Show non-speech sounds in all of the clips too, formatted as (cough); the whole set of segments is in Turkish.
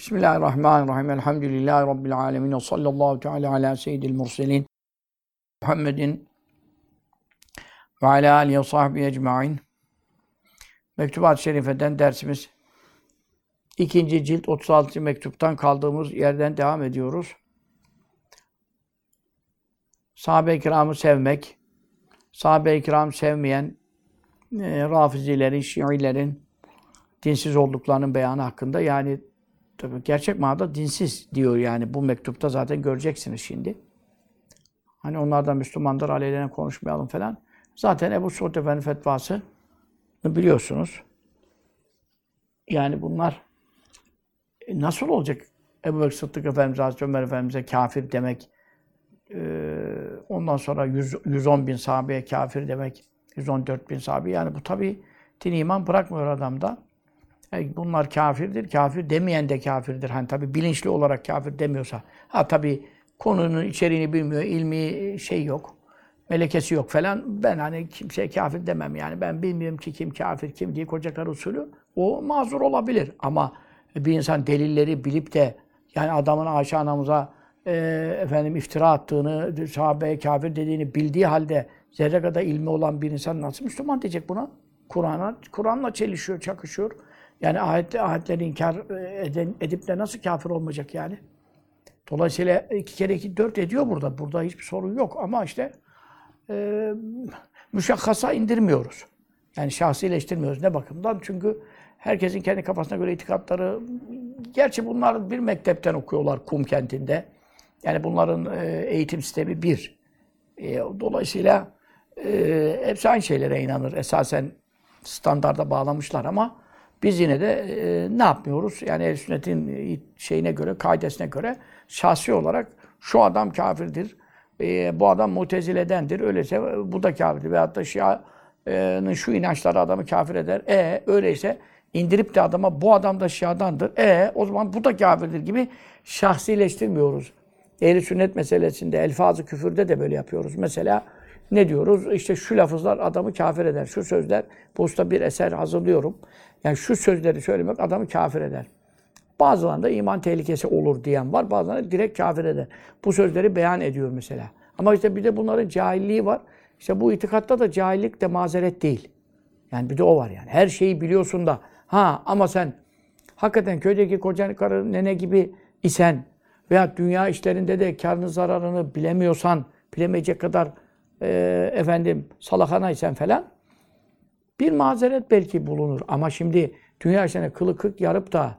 Bismillahirrahmanirrahim. Elhamdülillahi Rabbil alemin. Sallallahu teala ala seyyidil murselin. Muhammedin ve ala alihi ve sahbihi ecma'in. Mektubat-ı Şerife'den dersimiz ikinci cilt 36. mektuptan kaldığımız yerden devam ediyoruz. Sahabe-i kiramı sevmek, sahabe-i kiram sevmeyen e, rafizilerin, şiilerin dinsiz olduklarının beyanı hakkında yani tabii gerçek manada dinsiz diyor yani bu mektupta zaten göreceksiniz şimdi. Hani onlar da Müslümandır, aleyhine konuşmayalım falan. Zaten Ebu Suud Efendi fetvası biliyorsunuz. Yani bunlar e, nasıl olacak? Ebu Bekir Sıddık Efendimiz, Hazreti Ömer Efendimiz'e kafir demek, ondan sonra 100, 110 bin sahabeye kafir demek, 114 bin sahabe. Yani bu tabi din iman bırakmıyor adamda. Yani bunlar kafirdir. Kafir demeyen de kafirdir. Hani tabi bilinçli olarak kafir demiyorsa. Ha tabi konunun içeriğini bilmiyor, ilmi şey yok, melekesi yok falan. Ben hani kimseye kafir demem yani. Ben bilmiyorum ki kim kafir, kim değil. Koca usulü. O mazur olabilir. Ama bir insan delilleri bilip de yani adamın Ayşe anamıza e, efendim iftira attığını, sahabeye kafir dediğini bildiği halde zerre kadar ilmi olan bir insan nasıl Müslüman diyecek buna? Kur'an'a Kur'an'la çelişiyor, çakışıyor. Yani ayet, ayetleri inkar eden, edip de nasıl kafir olmayacak yani? Dolayısıyla iki kere iki dört ediyor burada. Burada hiçbir sorun yok ama işte e, müşakkasa indirmiyoruz. Yani şahsileştirmiyoruz. Ne bakımdan? Çünkü herkesin kendi kafasına göre itikatları, gerçi bunlar bir mektepten okuyorlar Kum kentinde. Yani bunların e, eğitim sistemi bir. E, dolayısıyla e, hepsi aynı şeylere inanır. Esasen standarda bağlamışlar ama biz yine de e, ne yapmıyoruz? Yani el sünnetin şeyine göre, kaidesine göre şahsi olarak şu adam kafirdir, e, bu adam muteziledendir, öyleyse bu da kafirdir. Veyahut da Şia'nın şu inançları adamı kafir eder. E öyleyse indirip de adama bu adam da Şia'dandır. E o zaman bu da kafirdir gibi şahsileştirmiyoruz. Ehli sünnet meselesinde, elfazı küfürde de böyle yapıyoruz. Mesela ne diyoruz? İşte şu lafızlar adamı kafir eder. Şu sözler, bu usta bir eser hazırlıyorum. Yani şu sözleri söylemek adamı kafir eder. Bazılarında iman tehlikesi olur diyen var. Bazılarında direkt kafir eder. Bu sözleri beyan ediyor mesela. Ama işte bir de bunların cahilliği var. İşte bu itikatta da cahillik de mazeret değil. Yani bir de o var yani. Her şeyi biliyorsun da. Ha ama sen hakikaten köydeki koca karı nene gibi isen veya dünya işlerinde de karını zararını bilemiyorsan, bilemeyecek kadar e, efendim salakanaysan falan bir mazeret belki bulunur. Ama şimdi dünya işlerine kılı kırk yarıp da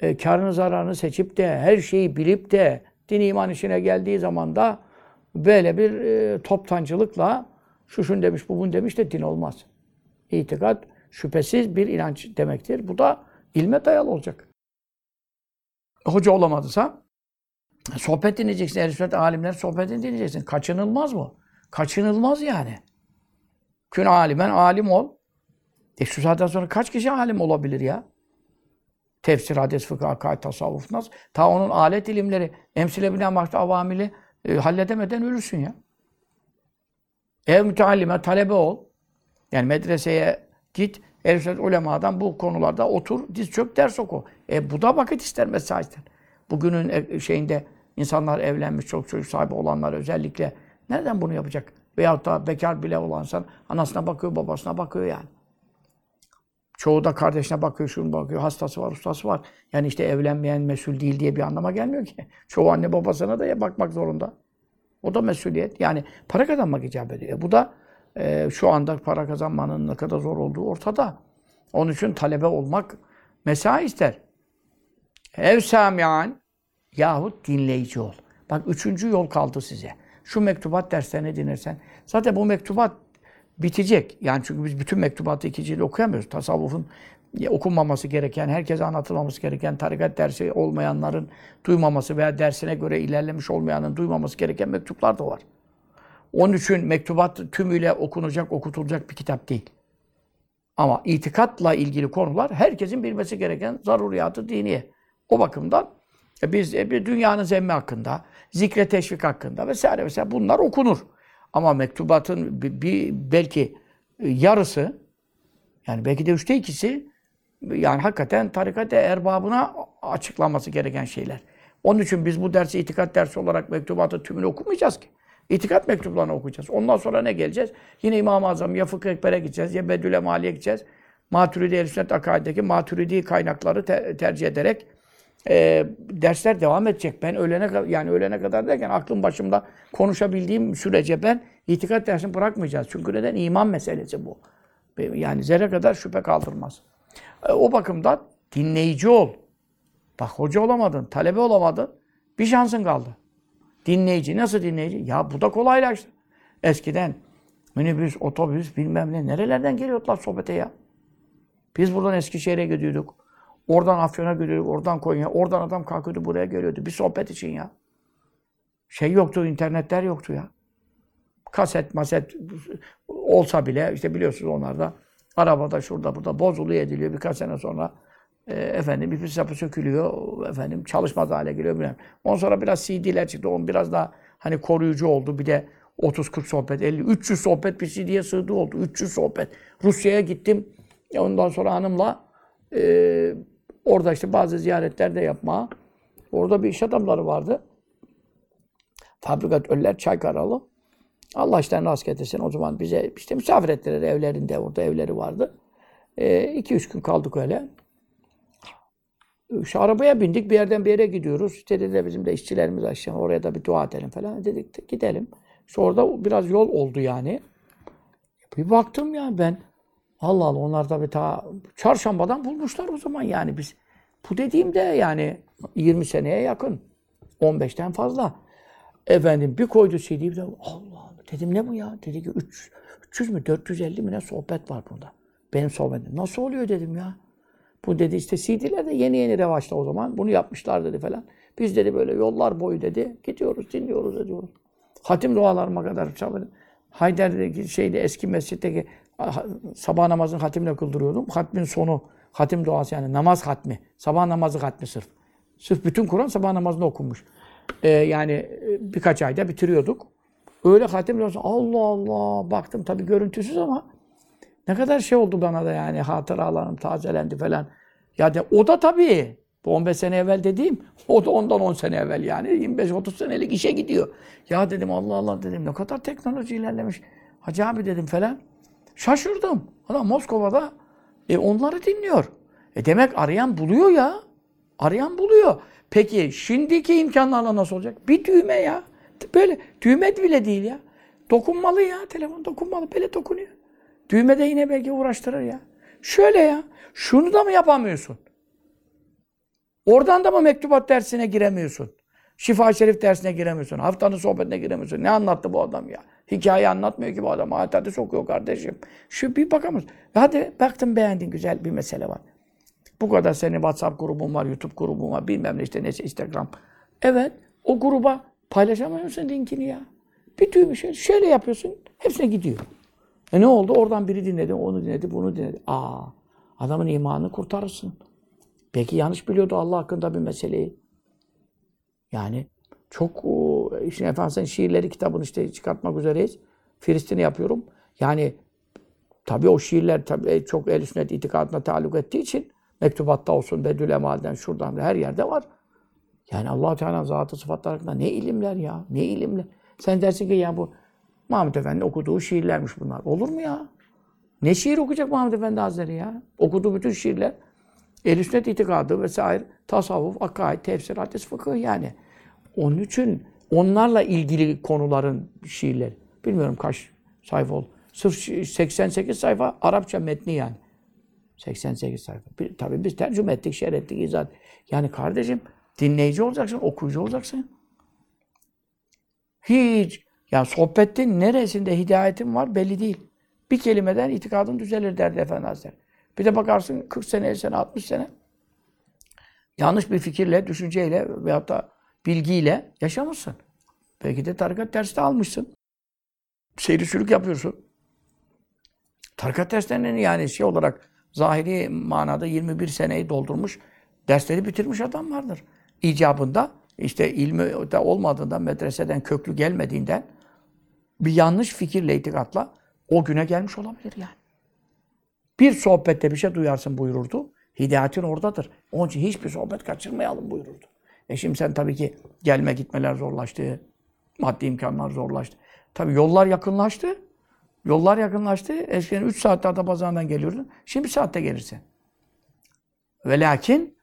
e, karını zararını seçip de her şeyi bilip de din iman işine geldiği zaman da böyle bir e, toptancılıkla şu şun demiş, bu bun demiş de din olmaz. İtikat şüphesiz bir inanç demektir. Bu da ilme dayalı olacak. Hoca olamadıysa sohbet dinleyeceksin. Ehl-i alimler sohbetini dinleyeceksin. Kaçınılmaz mı? Kaçınılmaz yani. Kün alimen alim ol. E şu saatten sonra kaç kişi alim olabilir ya? Tefsir, hadis, fıkıh, akaid, tasavvuf nasıl? Ta onun alet ilimleri, emsile binen vakti avamili e, halledemeden ölürsün ya. Ev müteallime, talebe ol. Yani medreseye git, Ehl-i ulemadan bu konularda otur, diz çök, ders oku. E bu da vakit ister mesaisten. Bugünün şeyinde insanlar evlenmiş, çok çocuk sahibi olanlar özellikle nereden bunu yapacak? Veyahut da bekar bile olan insan anasına bakıyor, babasına bakıyor yani. Çoğu da kardeşine bakıyor, şunu bakıyor, hastası var, ustası var. Yani işte evlenmeyen mesul değil diye bir anlama gelmiyor ki. (laughs) Çoğu anne babasına da bakmak zorunda. O da mesuliyet. Yani para kazanmak icap ediyor. Bu da e, şu anda para kazanmanın ne kadar zor olduğu ortada. Onun için talebe olmak mesai ister. Ev samian yahut dinleyici ol. Bak üçüncü yol kaldı size. Şu mektubat derslerini dinlersen. Zaten bu mektubat bitecek. Yani çünkü biz bütün mektubatı ikinci okuyamıyoruz. Tasavvufun okunmaması gereken, herkese anlatılmaması gereken, tarikat dersi olmayanların duymaması veya dersine göre ilerlemiş olmayanın duymaması gereken mektuplar da var. Onun için mektubat tümüyle okunacak, okutulacak bir kitap değil. Ama itikatla ilgili konular herkesin bilmesi gereken zaruriyatı diniye. O bakımdan biz e, dünyanın zemmi hakkında, zikre teşvik hakkında vesaire vesaire bunlar okunur. Ama mektubatın bir, bir belki e, yarısı yani belki de üçte ikisi yani hakikaten tarikat erbabına açıklaması gereken şeyler. Onun için biz bu dersi itikat dersi olarak mektubatı tümünü okumayacağız ki. İtikat mektuplarını okuyacağız. Ondan sonra ne geleceğiz? Yine İmam-ı Azam ya Fıkıh Ekber'e gideceğiz ya Bedül Mali'ye gideceğiz. Maturidi el sünnet akaidindeki Maturidi kaynakları te- tercih ederek e, dersler devam edecek. Ben ölene kadar yani ölene kadar derken aklım başımda konuşabildiğim sürece ben itikat dersini bırakmayacağız. Çünkü neden? İman meselesi bu. Yani zerre kadar şüphe kaldırmaz. E, o bakımdan dinleyici ol. Bak hoca olamadın, talebe olamadın. Bir şansın kaldı. Dinleyici. Nasıl dinleyici? Ya bu da kolaylaştı. Eskiden minibüs, otobüs bilmem ne nerelerden geliyordular sohbete ya. Biz buradan Eskişehir'e gidiyorduk. Oradan Afyon'a gidiyorduk, oradan Konya, oradan adam kalkıyordu buraya geliyordu. Bir sohbet için ya. Şey yoktu, internetler yoktu ya. Kaset, maset olsa bile işte biliyorsunuz onlarda arabada şurada burada bozuluyor ediliyor birkaç sene sonra e, efendim bir sapı sökülüyor efendim çalışmaz hale geliyor bilmem. Ondan sonra biraz CD'ler çıktı. On biraz daha hani koruyucu oldu. Bir de 30-40 sohbet, 50, 300 sohbet bir CD'ye sığdı oldu. 300 sohbet. Rusya'ya gittim. E, Ondan sonra hanımla e, orada işte bazı ziyaretler de yapma. Orada bir iş adamları vardı. Fabrikat Öller Çaykaralı. Allah işten rast getirsin. O zaman bize işte misafir ettiler evlerinde. Orada evleri vardı. 2 üç gün kaldık öyle. Şu arabaya bindik. Bir yerden bir yere gidiyoruz. İşte dedi bizim de işçilerimiz aşağı. Oraya da bir dua edelim falan. Dedik gidelim. İşte orada biraz yol oldu yani. Bir baktım ya ben. Allah Allah onlar tabii ta çarşambadan bulmuşlar o zaman yani biz. Bu dediğimde yani 20 seneye yakın. 15'ten fazla. Efendim bir koydu CD'yi. bir de Allah Allah. Dedim ne bu ya? Dedi ki 3, 300 mü 450 mi ne sohbet var bunda. Benim sohbetim. Nasıl oluyor dedim ya. Bu dedi işte CD'ler de yeni yeni revaçta o zaman. Bunu yapmışlar dedi falan. Biz dedi böyle yollar boyu dedi. Gidiyoruz, dinliyoruz, ediyoruz. Hatim dualarıma kadar çalıyor. Hayder'deki şeyde eski mescitteki sabah namazını hatimle kıldırıyordum. Hatmin sonu hatim duası yani namaz hatmi. Sabah namazı hatmi sırf. Sırf bütün Kur'an sabah namazında okunmuş. Ee, yani e, birkaç ayda bitiriyorduk. Öyle hatim duası. Allah Allah. Baktım tabii görüntüsüz ama ne kadar şey oldu bana da yani hatıralarım tazelendi falan. Ya de o da tabii. Bu 15 sene evvel dediğim (laughs) o da ondan 10 sene evvel yani 25-30 senelik işe gidiyor. Ya dedim Allah Allah dedim ne kadar teknoloji ilerlemiş. Hacı abi dedim falan. Şaşırdım. Adam Moskova'da e, onları dinliyor. E demek arayan buluyor ya. Arayan buluyor. Peki şimdiki imkanlarla nasıl olacak? Bir düğme ya. Böyle düğme bile değil ya. Dokunmalı ya. Telefon dokunmalı. Böyle dokunuyor. Düğmede yine belki uğraştırır ya. Şöyle ya. Şunu da mı yapamıyorsun? Oradan da mı mektubat dersine giremiyorsun? Şifa Şerif dersine giremiyorsun. Haftanın sohbetine giremiyorsun. Ne anlattı bu adam ya? Hikaye anlatmıyor ki bu adam. Hayatı sokuyor kardeşim. Şu bir bakamız. Hadi baktın beğendin güzel bir mesele var. Bu kadar senin WhatsApp grubun var, YouTube grubun var, bilmem ne işte neyse Instagram. Evet, o gruba paylaşamıyor musun linkini ya? Bir düğme şöyle, şöyle yapıyorsun, hepsine gidiyor. E ne oldu? Oradan biri dinledi, onu dinledi, bunu dinledi. Aa, adamın imanını kurtarırsın. Belki yanlış biliyordu Allah hakkında bir meseleyi. Yani çok işin efendim şiirleri kitabını işte çıkartmak üzereyiz. Filistin'i yapıyorum. Yani tabii o şiirler tabii çok el sünnet itikadına taluk ettiği için mektubatta olsun, Bedül Emal'den, şuradan her yerde var. Yani allah Teala zatı sıfatlar hakkında ne ilimler ya, ne ilimler. Sen dersin ki ya bu Mahmud Efendi okuduğu şiirlermiş bunlar. Olur mu ya? Ne şiir okuyacak Mahmud Efendi Hazretleri ya? Okuduğu bütün şiirler el sünnet itikadı vesaire, tasavvuf, akaid, tefsir, hadis, fıkıh yani. Onun için onlarla ilgili konuların şiirleri. Bilmiyorum kaç sayfa oldu. Sırf 88 sayfa Arapça metni yani. 88 sayfa. Bir, tabii biz tercüme ettik, şerh ettik, izah. Yani kardeşim dinleyici olacaksın, okuyucu olacaksın. Hiç. Yani sohbetin neresinde hidayetin var belli değil. Bir kelimeden itikadın düzelir derdi Efendi Hazretleri. Bir de bakarsın 40 sene, 50 sene, 60 sene yanlış bir fikirle, düşünceyle veyahut da bilgiyle yaşamışsın. Belki de tarikat dersi de almışsın. Seyri sülük yapıyorsun. Tarikat derslerinin yani şey olarak zahiri manada 21 seneyi doldurmuş, dersleri bitirmiş adam vardır. İcabında işte ilmi de olmadığından, medreseden köklü gelmediğinden bir yanlış fikirle, itikatla o güne gelmiş olabilir yani. Bir sohbette bir şey duyarsın buyururdu. Hidayetin oradadır. Onun için hiçbir sohbet kaçırmayalım buyururdu. E şimdi sen tabii ki gelme gitmeler zorlaştı. Maddi imkanlar zorlaştı. Tabii yollar yakınlaştı. Yollar yakınlaştı. Eskiden 3 saatte Adapazarı'ndan geliyordun. Şimdi bir saatte gelirsin. Ve lakin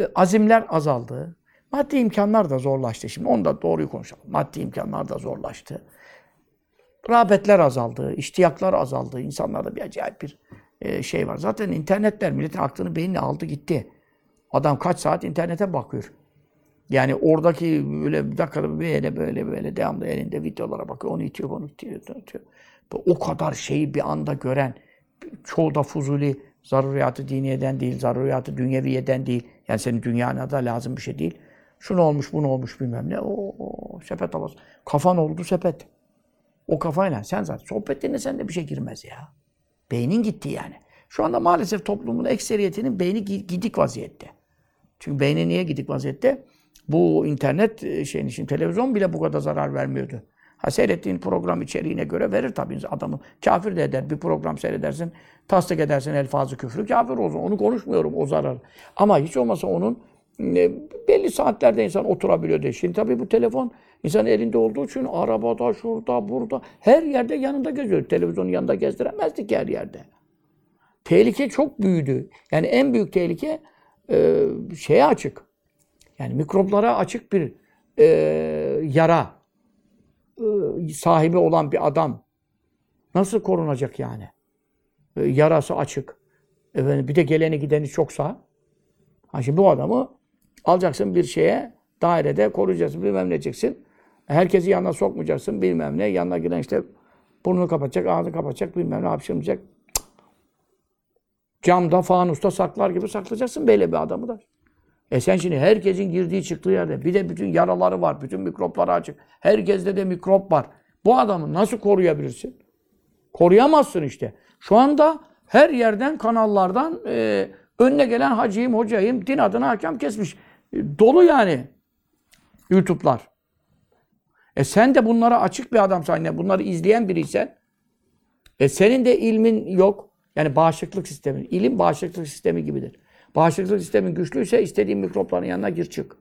e, azimler azaldı. Maddi imkanlar da zorlaştı. Şimdi onu da doğruyu konuşalım. Maddi imkanlar da zorlaştı. Rağbetler azaldı, iştiyaklar azaldı. İnsanlarda bir acayip bir e, şey var. Zaten internetler milletin aklını beynini aldı gitti. Adam kaç saat internete bakıyor. Yani oradaki böyle bir dakikada böyle böyle böyle devamlı elinde videolara bakıyor. Onu itiyor, onu itiyor, onu itiyor. O kadar şeyi bir anda gören, çoğu da fuzuli, zaruriyatı diniyeden değil, zaruriyatı dünyeviyeden değil. Yani senin dünyana da lazım bir şey değil. Şunu olmuş, bunu olmuş bilmem ne. O sepet havası. Kafan oldu sepet. O kafayla sen zaten sohbetlerine sende bir şey girmez ya. Beynin gitti yani. Şu anda maalesef toplumun ekseriyetinin beyni gi- gidik vaziyette. Çünkü beyni niye gidik vaziyette? Bu internet e, şeyin için televizyon bile bu kadar zarar vermiyordu. Ha seyrettiğin program içeriğine göre verir tabii adamı. Kafir de eder. Bir program seyredersin, tasdik edersin elfazı küfrü, kafir olsun. Onu konuşmuyorum o zarar. Ama hiç olmasa onun belli saatlerde insan oturabiliyor diye. Şimdi tabii bu telefon insan elinde olduğu için arabada, şurada, burada, her yerde yanında geziyor. Televizyonun yanında gezdiremezdik her yerde. Tehlike çok büyüdü. Yani en büyük tehlike e, şeye açık. Yani mikroplara açık bir e, yara e, sahibi olan bir adam nasıl korunacak yani? E, yarası açık. Efendim, bir de geleni gideni çoksa ha şimdi bu adamı alacaksın bir şeye dairede koruyacaksın bilmem ne diyeceksin. Herkesi yanına sokmayacaksın bilmem ne. Yanına giren işte burnunu kapatacak, ağzını kapatacak bilmem ne hapşırmayacak. Camda, fanusta saklar gibi saklayacaksın böyle bir adamı da. E sen şimdi herkesin girdiği çıktığı yerde bir de bütün yaraları var, bütün mikropları açık. Herkeste de mikrop var. Bu adamı nasıl koruyabilirsin? Koruyamazsın işte. Şu anda her yerden, kanallardan e, önüne gelen hacıyım, hocayım, din adına hakem kesmiş. Dolu yani YouTube'lar. E sen de bunlara açık bir adamsan, yani bunları izleyen biriysen, e senin de ilmin yok. Yani bağışıklık sistemi. İlim bağışıklık sistemi gibidir. Bağışıklık sistemin güçlüyse istediğin mikropların yanına gir çık.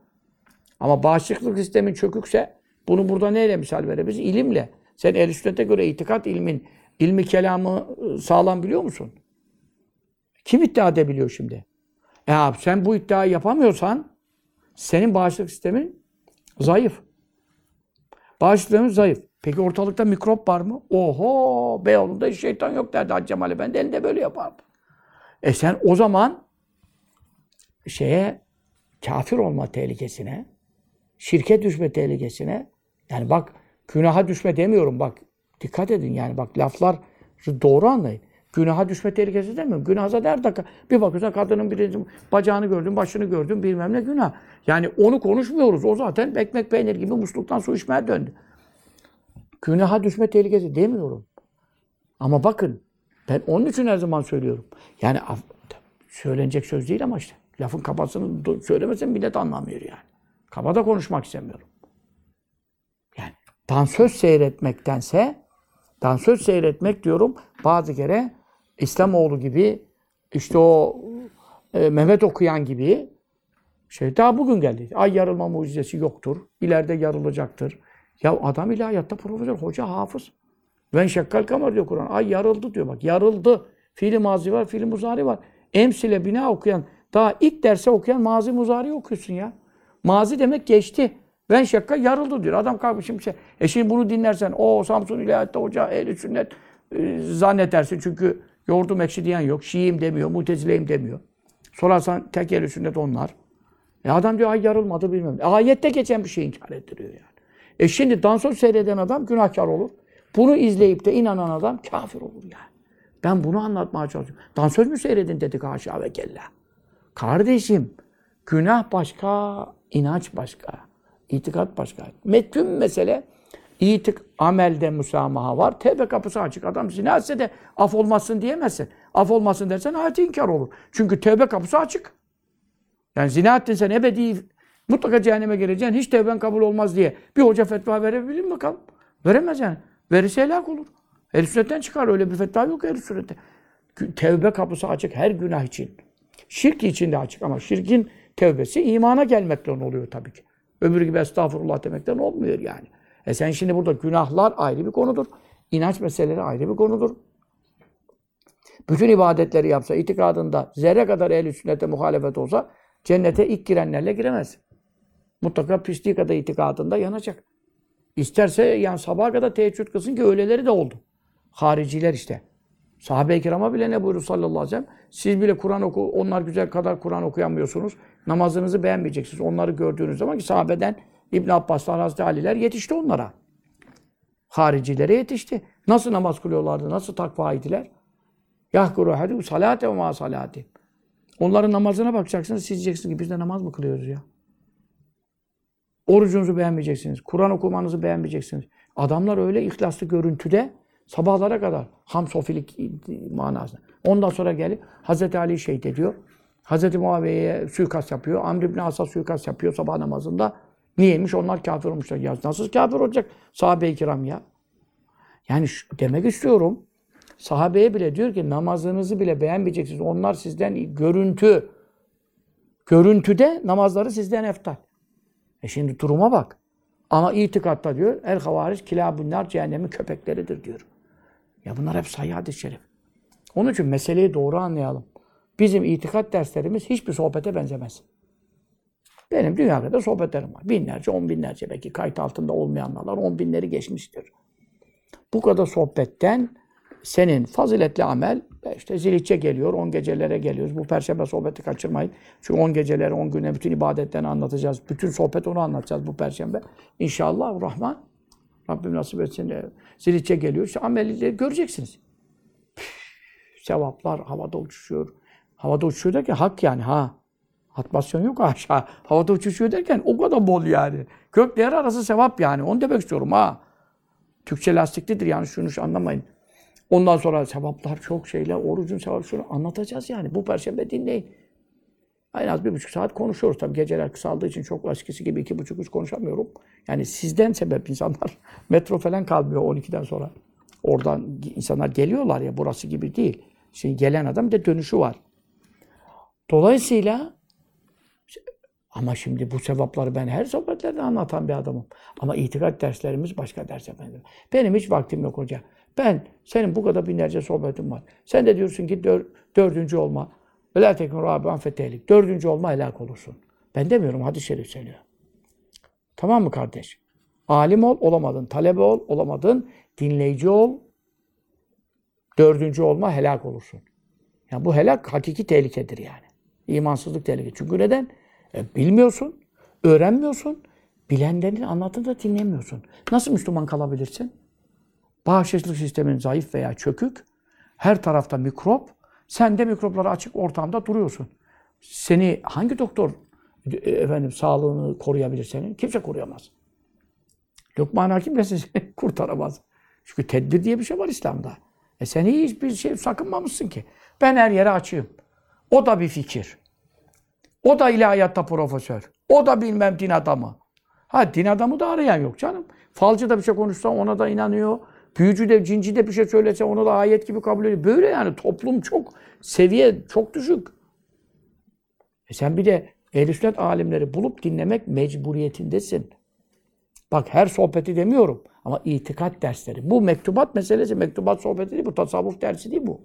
Ama bağışıklık sistemin çökükse bunu burada neyle misal verebiliriz? İlimle. Sen el sünnete göre itikat ilmin, ilmi kelamı ıı, sağlam biliyor musun? Kim iddia edebiliyor şimdi? E abi sen bu iddiayı yapamıyorsan senin bağışıklık sistemin zayıf. Bağışıklığın zayıf. Peki ortalıkta mikrop var mı? Oho! Beyoğlu'nda hiç şeytan yok derdi Hacı Cemal'e. Ben de elinde böyle yapardım. E sen o zaman şeye kafir olma tehlikesine, şirke düşme tehlikesine yani bak günaha düşme demiyorum bak dikkat edin yani bak laflar doğru anlayın. Günaha düşme tehlikesi demiyorum. Günah zaten her dakika. Bir bakıyorsun kadının bir bacağını gördün, başını gördün bilmem ne günah. Yani onu konuşmuyoruz. O zaten ekmek peynir gibi musluktan su içmeye döndü. Günaha düşme tehlikesi demiyorum. Ama bakın ben onun için her zaman söylüyorum. Yani söylenecek söz değil ama işte. Lafın kabasını söylemesen millet anlamıyor yani. Kaba da konuşmak istemiyorum. Yani dansöz seyretmektense dansöz seyretmek diyorum bazı kere İslamoğlu gibi işte o e, Mehmet okuyan gibi şey daha bugün geldi. Ay yarılma mucizesi yoktur. İleride yarılacaktır. Ya adam ilahiyatta profesör, hoca, hafız. Ben şekkal kamar diyor Kur'an. Ay yarıldı diyor bak. Yarıldı. Fiili mazi var, fiili muzari var. Emsile bina okuyan daha ilk derse okuyan mazi muzari okuyorsun ya. Mazi demek geçti. Ben şakka yarıldı diyor. Adam kalkmış şimdi şey. E şimdi bunu dinlersen o Samsun İlahiyat'ta hoca ehli sünnet e, zannedersin. Çünkü yoğurdum ekşi diyen yok. Şiiyim demiyor, mutezileyim demiyor. Sorarsan tek ehli sünnet onlar. E adam diyor ay yarılmadı bilmem. E, ayette geçen bir şey inkar ettiriyor yani. E şimdi dansöz seyreden adam günahkar olur. Bunu izleyip de inanan adam kafir olur yani. Ben bunu anlatmaya çalışıyorum. Dansöz mü seyredin dedik haşa ve kella. Kardeşim, günah başka, inanç başka, itikat başka. Bütün mesele itik amelde musamaha var. Tevbe kapısı açık. Adam zina etse de af olmasın diyemezsin. Af olmasın dersen ayet inkar olur. Çünkü tevbe kapısı açık. Yani zina ettin sen ebedi mutlaka cehenneme gireceksin. Hiç tevben kabul olmaz diye. Bir hoca fetva verebilir mi bakalım? Veremez yani. Verirse helak olur. El sünnetten çıkar. Öyle bir fetva yok el sünnette. Tevbe kapısı açık her günah için. Şirk içinde açık ama şirkin tevbesi imana gelmekten oluyor tabii ki. Öbürü gibi estağfurullah demekten olmuyor yani. E sen şimdi burada günahlar ayrı bir konudur. İnanç meseleleri ayrı bir konudur. Bütün ibadetleri yapsa, itikadında zerre kadar ehl sünnete muhalefet olsa cennete ilk girenlerle giremez. Mutlaka pisliği kadar itikadında yanacak. İsterse yani sabaha kadar teheccüd kılsın ki öyleleri de oldu. Hariciler işte. Sahabe-i kirama bile ne buyurdu sallallahu aleyhi ve sellem? Siz bile Kur'an oku, onlar güzel kadar Kur'an okuyamıyorsunuz. Namazınızı beğenmeyeceksiniz. Onları gördüğünüz zaman ki sahabeden İbn Abbaslar, Hazreti Aliler yetişti onlara. Haricilere yetişti. Nasıl namaz kılıyorlardı? Nasıl takva idiler? Yahkuru hadu salate ve ma salati. Onların namazına bakacaksınız, siz diyeceksiniz ki biz de namaz mı kılıyoruz ya? Orucunuzu beğenmeyeceksiniz. Kur'an okumanızı beğenmeyeceksiniz. Adamlar öyle ihlaslı görüntüde sabahlara kadar ham sofilik manasında. Ondan sonra gelip Hazreti Ali şehit ediyor. Hazreti Muaviye'ye suikast yapıyor. Amr ibn As'a suikast yapıyor sabah namazında. Niyeymiş? Onlar kafir olmuşlar. Ya nasıl kafir olacak sahabe-i kiram ya? Yani şu, demek istiyorum. Sahabeye bile diyor ki namazınızı bile beğenmeyeceksiniz. Onlar sizden görüntü. Görüntüde namazları sizden eftal. E şimdi duruma bak. Ama itikatta diyor el havariç kilabunlar cehennemin köpekleridir diyor. Ya bunlar hep sahih hadis-i şerif. Onun için meseleyi doğru anlayalım. Bizim itikat derslerimiz hiçbir sohbete benzemez. Benim dünya kadar sohbetlerim var. Binlerce, on binlerce belki kayıt altında olmayanlar on binleri geçmiştir. Bu kadar sohbetten senin faziletli amel e işte zilitçe geliyor, on gecelere geliyoruz. Bu perşembe sohbeti kaçırmayın. Çünkü on geceleri, on güne bütün ibadetlerini anlatacağız. Bütün sohbet onu anlatacağız bu perşembe. İnşallah Rahman. Rabbim nasip etsin. e, Zilitçe geliyor. İşte ameli göreceksiniz. Sevaplar havada uçuşuyor. Havada uçuşuyor derken hak yani ha. Atmasyon yok aşağı. Havada uçuşuyor derken o kadar bol yani. Gökle yer arası sevap yani. Onu demek istiyorum ha. Türkçe lastiklidir yani şunu şu anlamayın. Ondan sonra sevaplar çok şeyler, orucun sevabı şunu anlatacağız yani. Bu perşembe dinleyin. En az bir buçuk saat konuşuyoruz. Tabii geceler kısaldığı için çok eskisi gibi iki buçuk üç konuşamıyorum. Yani sizden sebep insanlar (laughs) metro falan kalmıyor 12'den sonra. Oradan insanlar geliyorlar ya burası gibi değil. Şimdi gelen adam bir de dönüşü var. Dolayısıyla ama şimdi bu sevapları ben her sohbetlerde anlatan bir adamım. Ama itikat derslerimiz başka ders efendim. Benim hiç vaktim yok hoca. Ben, senin bu kadar binlerce sohbetin var. Sen de diyorsun ki dör, dördüncü olma. Velâ tekun râbi'an fetehlik. Dördüncü olma helak olursun. Ben demiyorum, hadis-i şerif söylüyor. Tamam mı kardeş? Alim ol, olamadın. Talebe ol, olamadın. Dinleyici ol. Dördüncü olma helak olursun. Yani bu helak hakiki tehlikedir yani. İmansızlık tehlikesi. Çünkü neden? E, bilmiyorsun, öğrenmiyorsun, bilenlerin anlattığını da dinlemiyorsun. Nasıl Müslüman kalabilirsin? Bağışıklık sistemin zayıf veya çökük, her tarafta mikrop, sen de mikroplara açık ortamda duruyorsun. Seni hangi doktor e, efendim sağlığını koruyabilir senin? Kimse koruyamaz. Lokman Hakim de sizi (laughs) kurtaramaz. Çünkü tedbir diye bir şey var İslam'da. E sen hiçbir şey sakınmamışsın ki. Ben her yere açayım. O da bir fikir. O da ilahiyatta profesör. O da bilmem din adamı. Ha din adamı da arayan yok canım. Falcı da bir şey konuşsa ona da inanıyor. Büyücü de, cinci de bir şey söylese onu da ayet gibi kabul ediyor. Böyle yani toplum çok, seviye çok düşük. E sen bir de ehl sünnet alimleri bulup dinlemek mecburiyetindesin. Bak her sohbeti demiyorum ama itikat dersleri. Bu mektubat meselesi, mektubat sohbeti değil, bu tasavvuf dersi değil bu.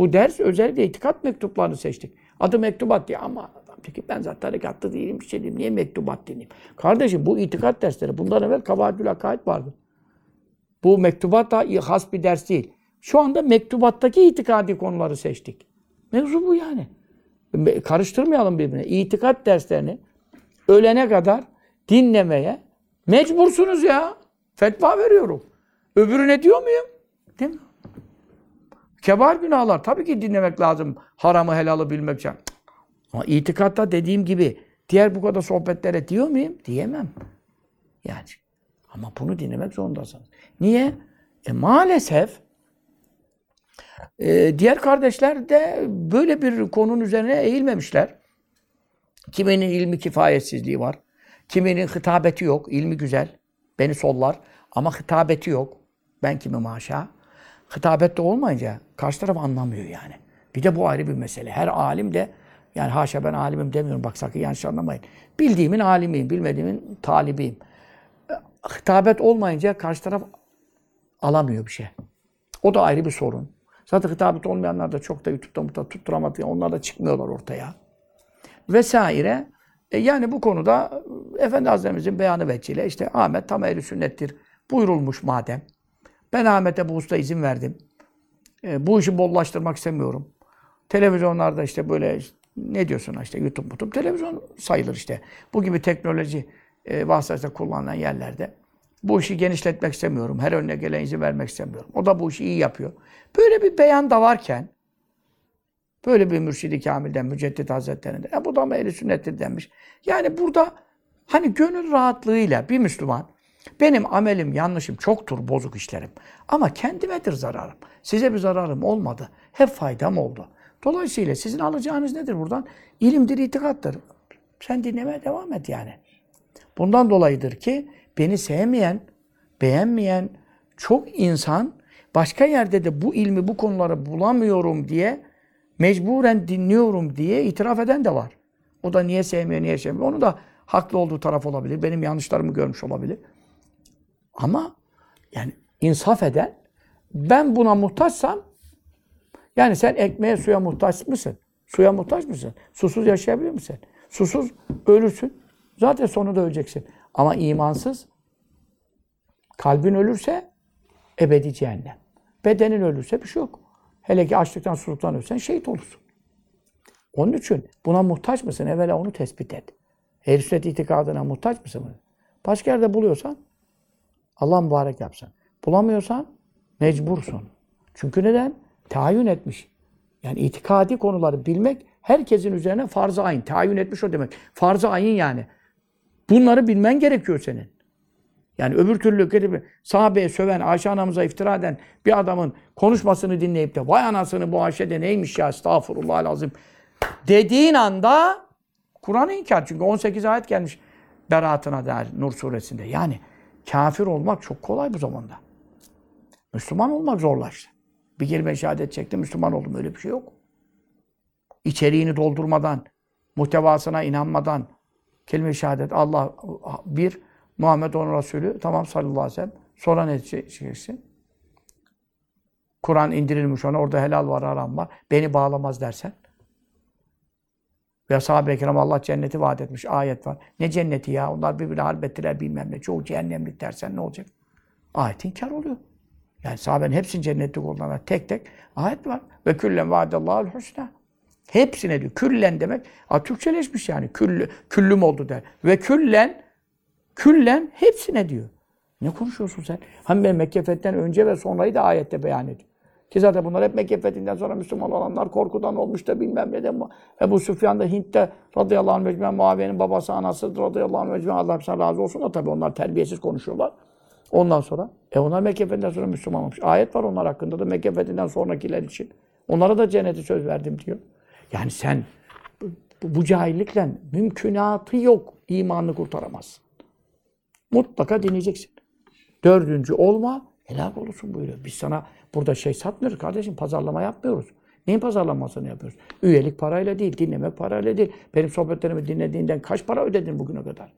Bu ders özellikle itikat mektuplarını seçtik. Adı mektubat diye ama peki ben zaten harekatlı değilim bir şey diyeyim. Niye mektubat dinleyeyim? Kardeşim bu itikat dersleri. Bundan evvel Kavadül Akaid vardı. Bu mektubat da has bir ders değil. Şu anda mektubattaki itikadi konuları seçtik. Mevzu bu yani. Karıştırmayalım birbirine. İtikat derslerini ölene kadar dinlemeye mecbursunuz ya. Fetva veriyorum. Öbürüne diyor muyum? Değil mi? Kebar günahlar. Tabii ki dinlemek lazım. Haramı helalı bilmek için. Ama itikatta dediğim gibi diğer bu kadar sohbetlere diyor muyum? Diyemem. Yani. Ama bunu dinlemek zorundasınız. Niye? E maalesef e, diğer kardeşler de böyle bir konunun üzerine eğilmemişler. Kiminin ilmi kifayetsizliği var. Kiminin hitabeti yok. ilmi güzel. Beni sollar. Ama hitabeti yok. Ben kimi maşa. Hitabette olmayınca karşı taraf anlamıyor yani. Bir de bu ayrı bir mesele. Her alim de Yani haşa ben alimim demiyorum. Bak sakın yanlış anlamayın. Bildiğimin alimiyim, bilmediğimin talibiyim. Hitabet olmayınca karşı taraf alamıyor bir şey. O da ayrı bir sorun. Zaten hitabet olmayanlar da çok da YouTube'da mutlaka tutturamadı. Onlar da çıkmıyorlar ortaya. Vesaire. E yani bu konuda Efendi Hazretlerimizin beyanı vecciyle işte Ahmet tam ehli sünnettir buyurulmuş madem. Ben Ahmet'e bu usta izin verdim. E, bu işi bollaştırmak istemiyorum. Televizyonlarda işte böyle ne diyorsun işte YouTube, YouTube televizyon sayılır işte. Bu gibi teknoloji e, vasıtasıyla kullanılan yerlerde. Bu işi genişletmek istemiyorum. Her önüne gelen izin vermek istemiyorum. O da bu işi iyi yapıyor. Böyle bir beyan da varken böyle bir mürşidi kamilden, müceddit hazretlerinden. E bu da mı ehli sünnettir denmiş. Yani burada hani gönül rahatlığıyla bir Müslüman benim amelim, yanlışım çoktur, bozuk işlerim. Ama kendimedir zararım. Size bir zararım olmadı. Hep faydam oldu. Dolayısıyla sizin alacağınız nedir buradan? İlimdir, itikattır. Sen dinlemeye devam et yani. Bundan dolayıdır ki beni sevmeyen, beğenmeyen çok insan başka yerde de bu ilmi, bu konuları bulamıyorum diye mecburen dinliyorum diye itiraf eden de var. O da niye sevmiyor, niye sevmiyor. Onu da haklı olduğu taraf olabilir. Benim yanlışlarımı görmüş olabilir. Ama yani insaf eden ben buna muhtaçsam yani sen ekmeğe suya muhtaç mısın? Suya muhtaç mısın? Susuz yaşayabilir misin? Susuz ölürsün. Zaten sonunda öleceksin. Ama imansız kalbin ölürse ebedi cehennem. Bedenin ölürse bir şey yok. Hele ki açlıktan susuzluktan ölsen şehit olursun. Onun için buna muhtaç mısın? Evvela onu tespit et. Ehl-i itikadına muhtaç mısın? Başka yerde buluyorsan Allah mübarek yapsın. Bulamıyorsan mecbursun. Çünkü neden? Tayin etmiş. Yani itikadi konuları bilmek herkesin üzerine farz-ı ayn. Tayin etmiş o demek. Farz-ı ayn yani. Bunları bilmen gerekiyor senin. Yani öbür türlü gibi sahabeye söven, Ayşe anamıza iftira eden bir adamın konuşmasını dinleyip de vay anasını bu Ayşe de neymiş ya estağfurullah lazım dediğin anda Kur'an'ı inkar. Çünkü 18 ayet gelmiş beraatına dair Nur suresinde. Yani kafir olmak çok kolay bu zamanda. Müslüman olmak zorlaştı. Bir kelime şehadet çekti, Müslüman oldum. Öyle bir şey yok. İçeriğini doldurmadan, muhtevasına inanmadan, kelime şehadet, Allah bir, Muhammed onun Resulü, tamam sallallahu aleyhi ve sellem. Sonra ne diyeceksin? Kur'an indirilmiş ona, orada helal var, haram var. Beni bağlamaz dersen. Ve sahabe-i kiram Allah cenneti vaat etmiş. Ayet var. Ne cenneti ya? Onlar birbirine harbettiler bilmem ne. Çoğu cehennemlik dersen ne olacak? Ayet inkar oluyor. Yani sahabenin hepsinin cennetlik olanlar tek tek ayet var. Ve küllen vaadallahul husna. Hepsine diyor. Küllen demek. A, Türkçeleşmiş yani. Küllü, küllüm oldu der. Ve küllen küllen hepsine diyor. Ne konuşuyorsun sen? Hem ben Mekke önce ve sonrayı da ayette beyan ediyor. Ki zaten bunlar hep Mekke fethinden sonra Müslüman olanlar korkudan olmuş da bilmem ne de. Ebu Süfyan da Hint'te radıyallahu anh mecmen Muaviye'nin babası anası radıyallahu anh mecmen Allah hepsine razı olsun da tabii onlar terbiyesiz konuşuyorlar. Ondan sonra e onlar Mekke fethinden sonra Müslüman olmuş. Ayet var onlar hakkında da Mekke fethinden sonrakiler için. Onlara da cenneti söz verdim diyor. Yani sen bu, bu cahillikle mümkünatı yok. imanını kurtaramazsın. Mutlaka dinleyeceksin. Dördüncü olma, helal olursun buyuruyor. Biz sana burada şey satmıyoruz kardeşim, pazarlama yapmıyoruz. Neyin pazarlamasını yapıyoruz? Üyelik parayla değil, dinlemek parayla değil. Benim sohbetlerimi dinlediğinden kaç para ödedin bugüne kadar?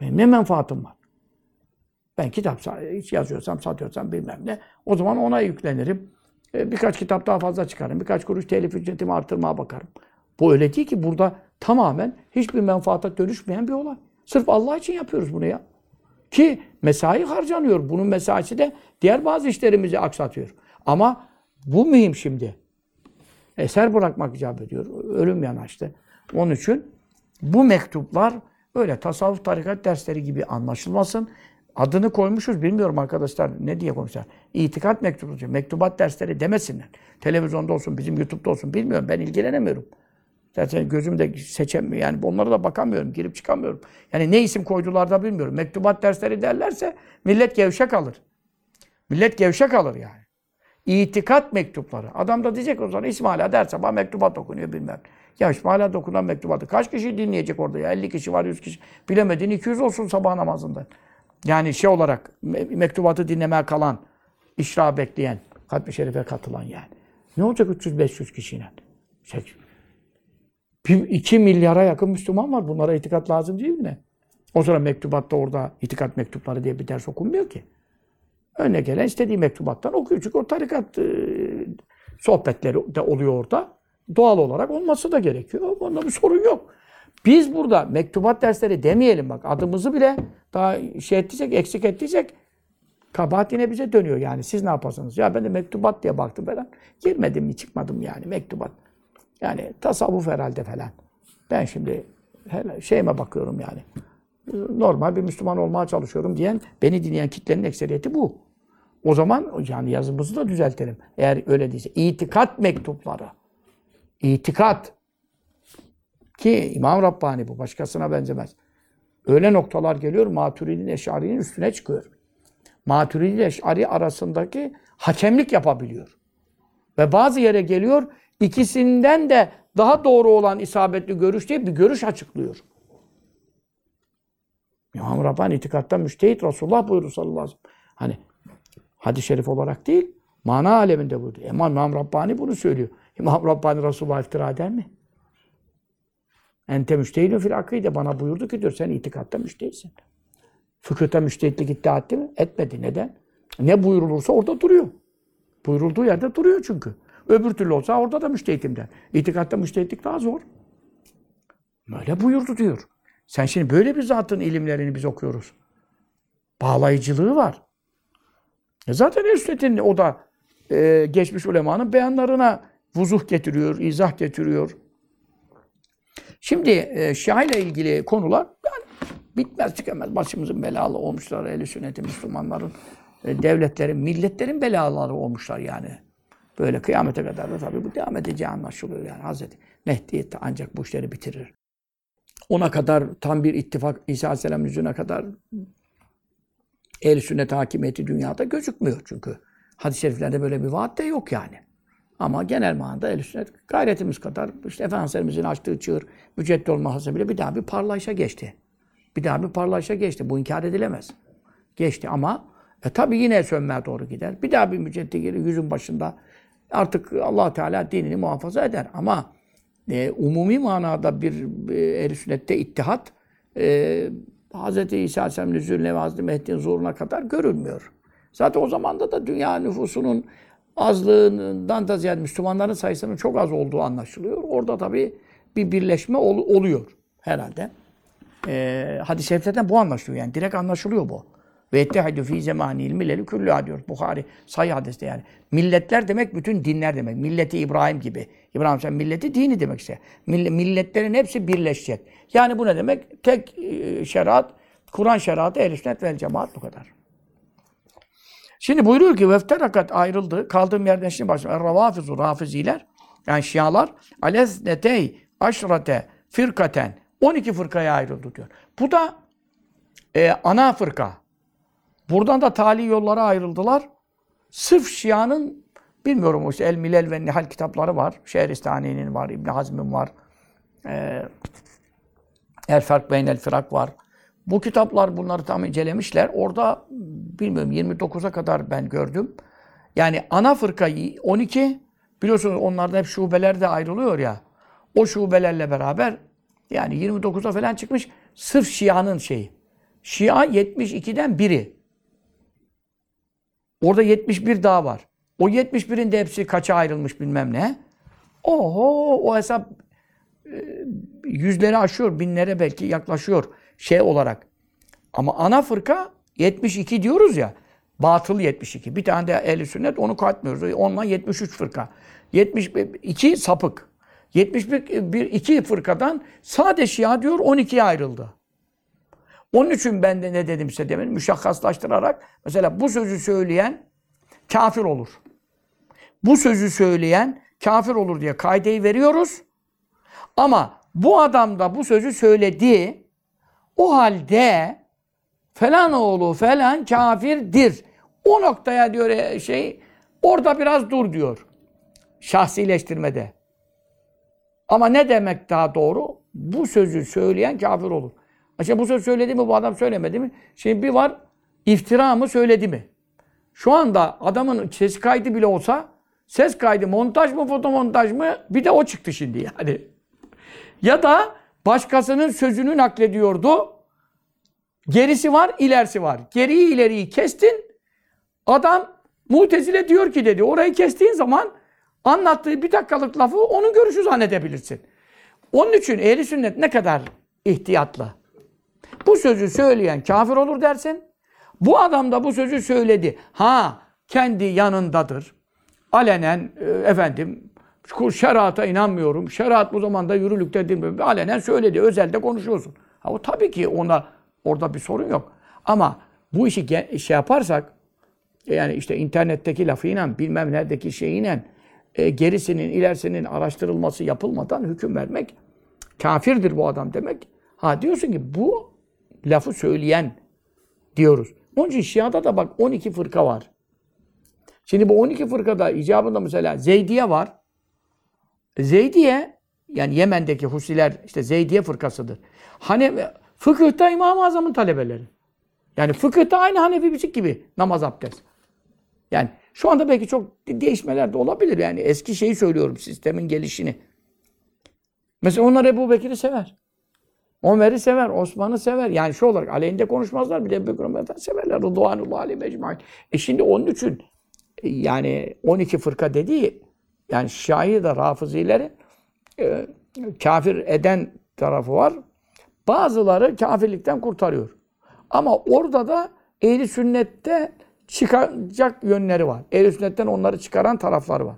Benim ne menfaatim var? Ben kitap yazıyorsam, satıyorsam bilmem ne. O zaman ona yüklenirim. Birkaç kitap daha fazla çıkarım. Birkaç kuruş telif ücretimi artırmaya bakarım. Bu öyle değil ki burada tamamen hiçbir menfaata dönüşmeyen bir olay. Sırf Allah için yapıyoruz bunu ya. Ki mesai harcanıyor. Bunun mesaisi de diğer bazı işlerimizi aksatıyor. Ama bu mühim şimdi. Eser bırakmak icap ediyor. Ölüm yanaştı. Onun için bu mektuplar öyle tasavvuf tarikat dersleri gibi anlaşılmasın. Adını koymuşuz bilmiyorum arkadaşlar ne diye koymuşlar. İtikat mektubu, mektubat dersleri demesinler. Televizyonda olsun, bizim YouTube'da olsun bilmiyorum. Ben ilgilenemiyorum. Zaten gözümde seçemiyor. Yani onlara da bakamıyorum, girip çıkamıyorum. Yani ne isim koydular da bilmiyorum. Mektubat dersleri derlerse millet gevşek alır. Millet gevşek alır yani. İtikat mektupları. Adam da diyecek o zaman İsmaila derse bana mektubat okunuyor bilmem. Ya İsmaila dokunan mektubatı kaç kişi dinleyecek orada ya? 50 kişi var, 100 kişi. Bilemedin 200 olsun sabah namazında. Yani şey olarak mektubatı dinlemeye kalan, işra bekleyen, Hatmi Şerif'e katılan yani. Ne olacak 300-500 kişiyle? Şey, Bir, iki milyara yakın Müslüman var. Bunlara itikat lazım değil mi ne? O sonra mektubatta orada itikat mektupları diye bir ders okunmuyor ki. Önüne gelen istediği mektubattan okuyor. Çünkü o tarikat e, sohbetleri de oluyor orada. Doğal olarak olması da gerekiyor. Onda bir sorun yok. Biz burada mektubat dersleri demeyelim bak. Adımızı bile daha şey ettiysek, eksik ettiysek kabahat yine bize dönüyor yani. Siz ne yaparsınız? Ya ben de mektubat diye baktım falan. Girmedim mi çıkmadım yani mektubat. Yani tasavvuf herhalde falan. Ben şimdi şeyime bakıyorum yani. Normal bir Müslüman olmaya çalışıyorum diyen, beni dinleyen kitlenin ekseriyeti bu. O zaman yani yazımızı da düzeltelim. Eğer öyle değilse. İtikat mektupları. İtikat. Ki İmam Rabbani bu. Başkasına benzemez. Öyle noktalar geliyor. Maturidi'nin Eş'ari'nin üstüne çıkıyor. Maturidi ile Eş'ari arasındaki hakemlik yapabiliyor. Ve bazı yere geliyor. İkisinden de daha doğru olan isabetli görüş diye bir görüş açıklıyor. İmam Rabbani itikatta müştehit Resulullah buyurdu sallallahu aleyhi ve sellem. Hani hadis-i şerif olarak değil, mana aleminde buyurdu. İmam, İmam Rabbani bunu söylüyor. İmam Rabbani Resulullah iftira eder mi? Ente müştehidun fil akide. Bana buyurdu ki diyor sen itikatta müştehitsin. Fıkıhta müştehitlik iddia etti mi? Etmedi. Neden? Ne buyurulursa orada duruyor. Buyurulduğu yerde duruyor çünkü. Öbür türlü olsa orada da müştehitim der. İtikatta müştehitlik daha zor. Böyle buyurdu diyor. Sen şimdi böyle bir zatın ilimlerini biz okuyoruz. Bağlayıcılığı var. E zaten Esnet'in o da e, geçmiş ulemanın beyanlarına vuzuh getiriyor, izah getiriyor. Şimdi e, Şia ile ilgili konular yani bitmez tükenmez. Başımızın belalı olmuşlar ehl sünnetin Müslümanların, e, devletlerin, milletlerin belaları olmuşlar yani. Böyle kıyamete kadar da tabii bu devam edeceği anlaşılıyor yani. Hazreti Mehdi ancak bu işleri bitirir. Ona kadar tam bir ittifak İsa Aleyhisselam yüzüne kadar ehl sünnet hakimiyeti dünyada gözükmüyor çünkü. Hadis-i şeriflerde böyle bir vaat de yok yani. Ama genel manada ehl sünnet gayretimiz kadar işte Efendimiz'in açtığı çığır müceddi olma hasebiyle bir daha bir parlayışa geçti. Bir daha bir parlayışa geçti. Bu inkar edilemez. Geçti ama e, tabi yine sönmeye doğru gider. Bir daha bir müceddi gelir yüzün başında. Artık allah Teala dinini muhafaza eder. Ama e, umumi manada bir e, ehl sünnette ittihat e, Hz. İsa Aleyhisselam nüzulüne ve Hz. Mehdi'nin zuhuruna kadar görülmüyor. Zaten o zamanda da dünya nüfusunun azlığından da ziyade Müslümanların sayısının çok az olduğu anlaşılıyor. Orada tabii bir birleşme ol, oluyor herhalde. Ee, hadis-i şeriflerden bu anlaşılıyor yani. Direkt anlaşılıyor bu. Ve ettehidü fî zemânil milleli küllâ diyor. Bukhari sayı hadiste yani. Milletler demek bütün dinler demek. Milleti İbrahim gibi. İbrahim sen milleti dini demek işte. Milletlerin hepsi birleşecek. Yani bu ne demek? Tek e, şeriat, Kur'an şeriatı, ehl sünnet vel cemaat bu kadar. Şimdi buyuruyor ki vefterakat ayrıldı. Kaldığım yerden şimdi başlayalım. Ravafizu, rafiziler yani şialar aleznetey aşrate firkaten 12 fırkaya ayrıldı diyor. Bu da e, ana fırka. Buradan da tali yollara ayrıldılar. Sırf Şia'nın bilmiyorum işte El Milel ve Nihal kitapları var. Şehristani'nin var, İbn Hazm'in var. Ee, El Ferk Beynel Firak var. Bu kitaplar bunları tam incelemişler. Orada bilmiyorum 29'a kadar ben gördüm. Yani ana fırkayı 12 biliyorsunuz onlarda hep şubeler de ayrılıyor ya. O şubelerle beraber yani 29'a falan çıkmış sırf Şia'nın şeyi. Şia 72'den biri. Orada 71 daha var. O 71'in de hepsi kaça ayrılmış bilmem ne. Oho o hesap e, yüzleri aşıyor, binlere belki yaklaşıyor şey olarak. Ama ana fırka 72 diyoruz ya. Batıl 72. Bir tane de ehl sünnet onu katmıyoruz. Onunla 73 fırka. 72 sapık. 71 bir iki fırkadan sade Şia diyor 12'ye ayrıldı. Onun için ben de ne dedimse demin müşakkaslaştırarak mesela bu sözü söyleyen kafir olur. Bu sözü söyleyen kafir olur diye kaideyi veriyoruz. Ama bu adam da bu sözü söyledi. O halde falan oğlu falan kafirdir. O noktaya diyor e, şey orada biraz dur diyor. Şahsileştirmede. Ama ne demek daha doğru? Bu sözü söyleyen kafir olur. İşte bu söz söyledi mi bu adam söylemedi mi? Şimdi bir var iftira mı söyledi mi? Şu anda adamın ses kaydı bile olsa ses kaydı montaj mı fotomontaj mı bir de o çıktı şimdi yani. Ya da başkasının sözünü naklediyordu. Gerisi var, ilerisi var. Geriyi ileriyi kestin. Adam Mutezile diyor ki dedi orayı kestiğin zaman anlattığı bir dakikalık lafı onun görüşü zannedebilirsin. Onun için ehli sünnet ne kadar ihtiyatlı. Bu sözü söyleyen kafir olur dersin. Bu adam da bu sözü söyledi. Ha kendi yanındadır. Alenen e, efendim şerata inanmıyorum. Şeriat bu zamanda yürürlükte değil mi? Alenen söyledi. Özelde konuşuyorsun. Ha, o tabii ki ona orada bir sorun yok. Ama bu işi şey yaparsak yani işte internetteki lafıyla bilmem neredeki şeyiyle e, gerisinin ilerisinin araştırılması yapılmadan hüküm vermek kafirdir bu adam demek. Ha diyorsun ki bu lafı söyleyen diyoruz. Onun için Şia'da da bak 12 fırka var. Şimdi bu 12 fırkada icabında mesela Zeydiye var. Zeydiye yani Yemen'deki Husiler işte Zeydiye fırkasıdır. Hanefi, fıkıhta İmam-ı Azam'ın talebeleri. Yani fıkıhta aynı Hanefi biçik gibi namaz abdest. Yani şu anda belki çok de- değişmeler de olabilir. Yani eski şeyi söylüyorum sistemin gelişini. Mesela onlar Ebu Bekir'i sever. Ömer'i sever, Osman'ı sever. Yani şu olarak aleyhinde konuşmazlar. Bir de Ebu Bekir Ömer'den severler. Rıdvanullah aleyhi mecmain. E şimdi onun için e, yani 12 fırka dediği yani Şahi de Rafizileri e, kafir eden tarafı var. Bazıları kafirlikten kurtarıyor. Ama orada da ehli sünnette çıkacak yönleri var. Ehli sünnetten onları çıkaran taraflar var.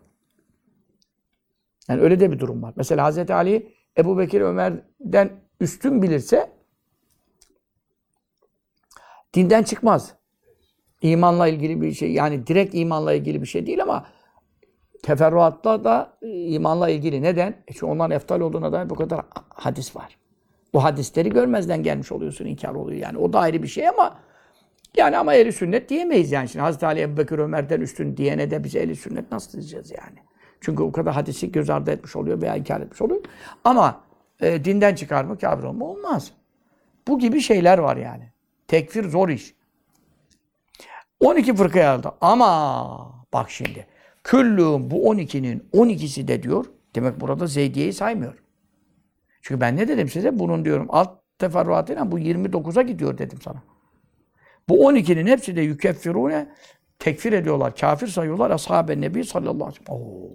Yani öyle de bir durum var. Mesela Hazreti Ali Ebu Bekir Ömer'den üstün bilirse dinden çıkmaz. İmanla ilgili bir şey yani direkt imanla ilgili bir şey değil ama teferruatla da imanla ilgili. Neden? E çünkü onların eftal olduğuna dair bu kadar hadis var. Bu hadisleri görmezden gelmiş oluyorsun, inkar oluyor yani. O da ayrı bir şey ama yani ama ehli sünnet diyemeyiz yani. Şimdi Hazreti Ali Ebu Bekir Ömer'den üstün diyene de biz ehli sünnet nasıl diyeceğiz yani? Çünkü o kadar hadisi göz ardı etmiş oluyor veya inkar etmiş oluyor. Ama e, dinden çıkar mı, kafir olma olmaz. Bu gibi şeyler var yani. Tekfir zor iş. 12 fırkaya aldı. Ama bak şimdi. Küllüğün bu 12'nin 12'si de diyor. Demek burada Zeydiye'yi saymıyor. Çünkü ben ne dedim size? Bunun diyorum alt teferruatıyla bu 29'a gidiyor dedim sana. Bu 12'nin hepsi de yükeffirune tekfir ediyorlar. Kafir sayıyorlar. Ashab-ı Nebi sallallahu aleyhi ve sellem. Oo.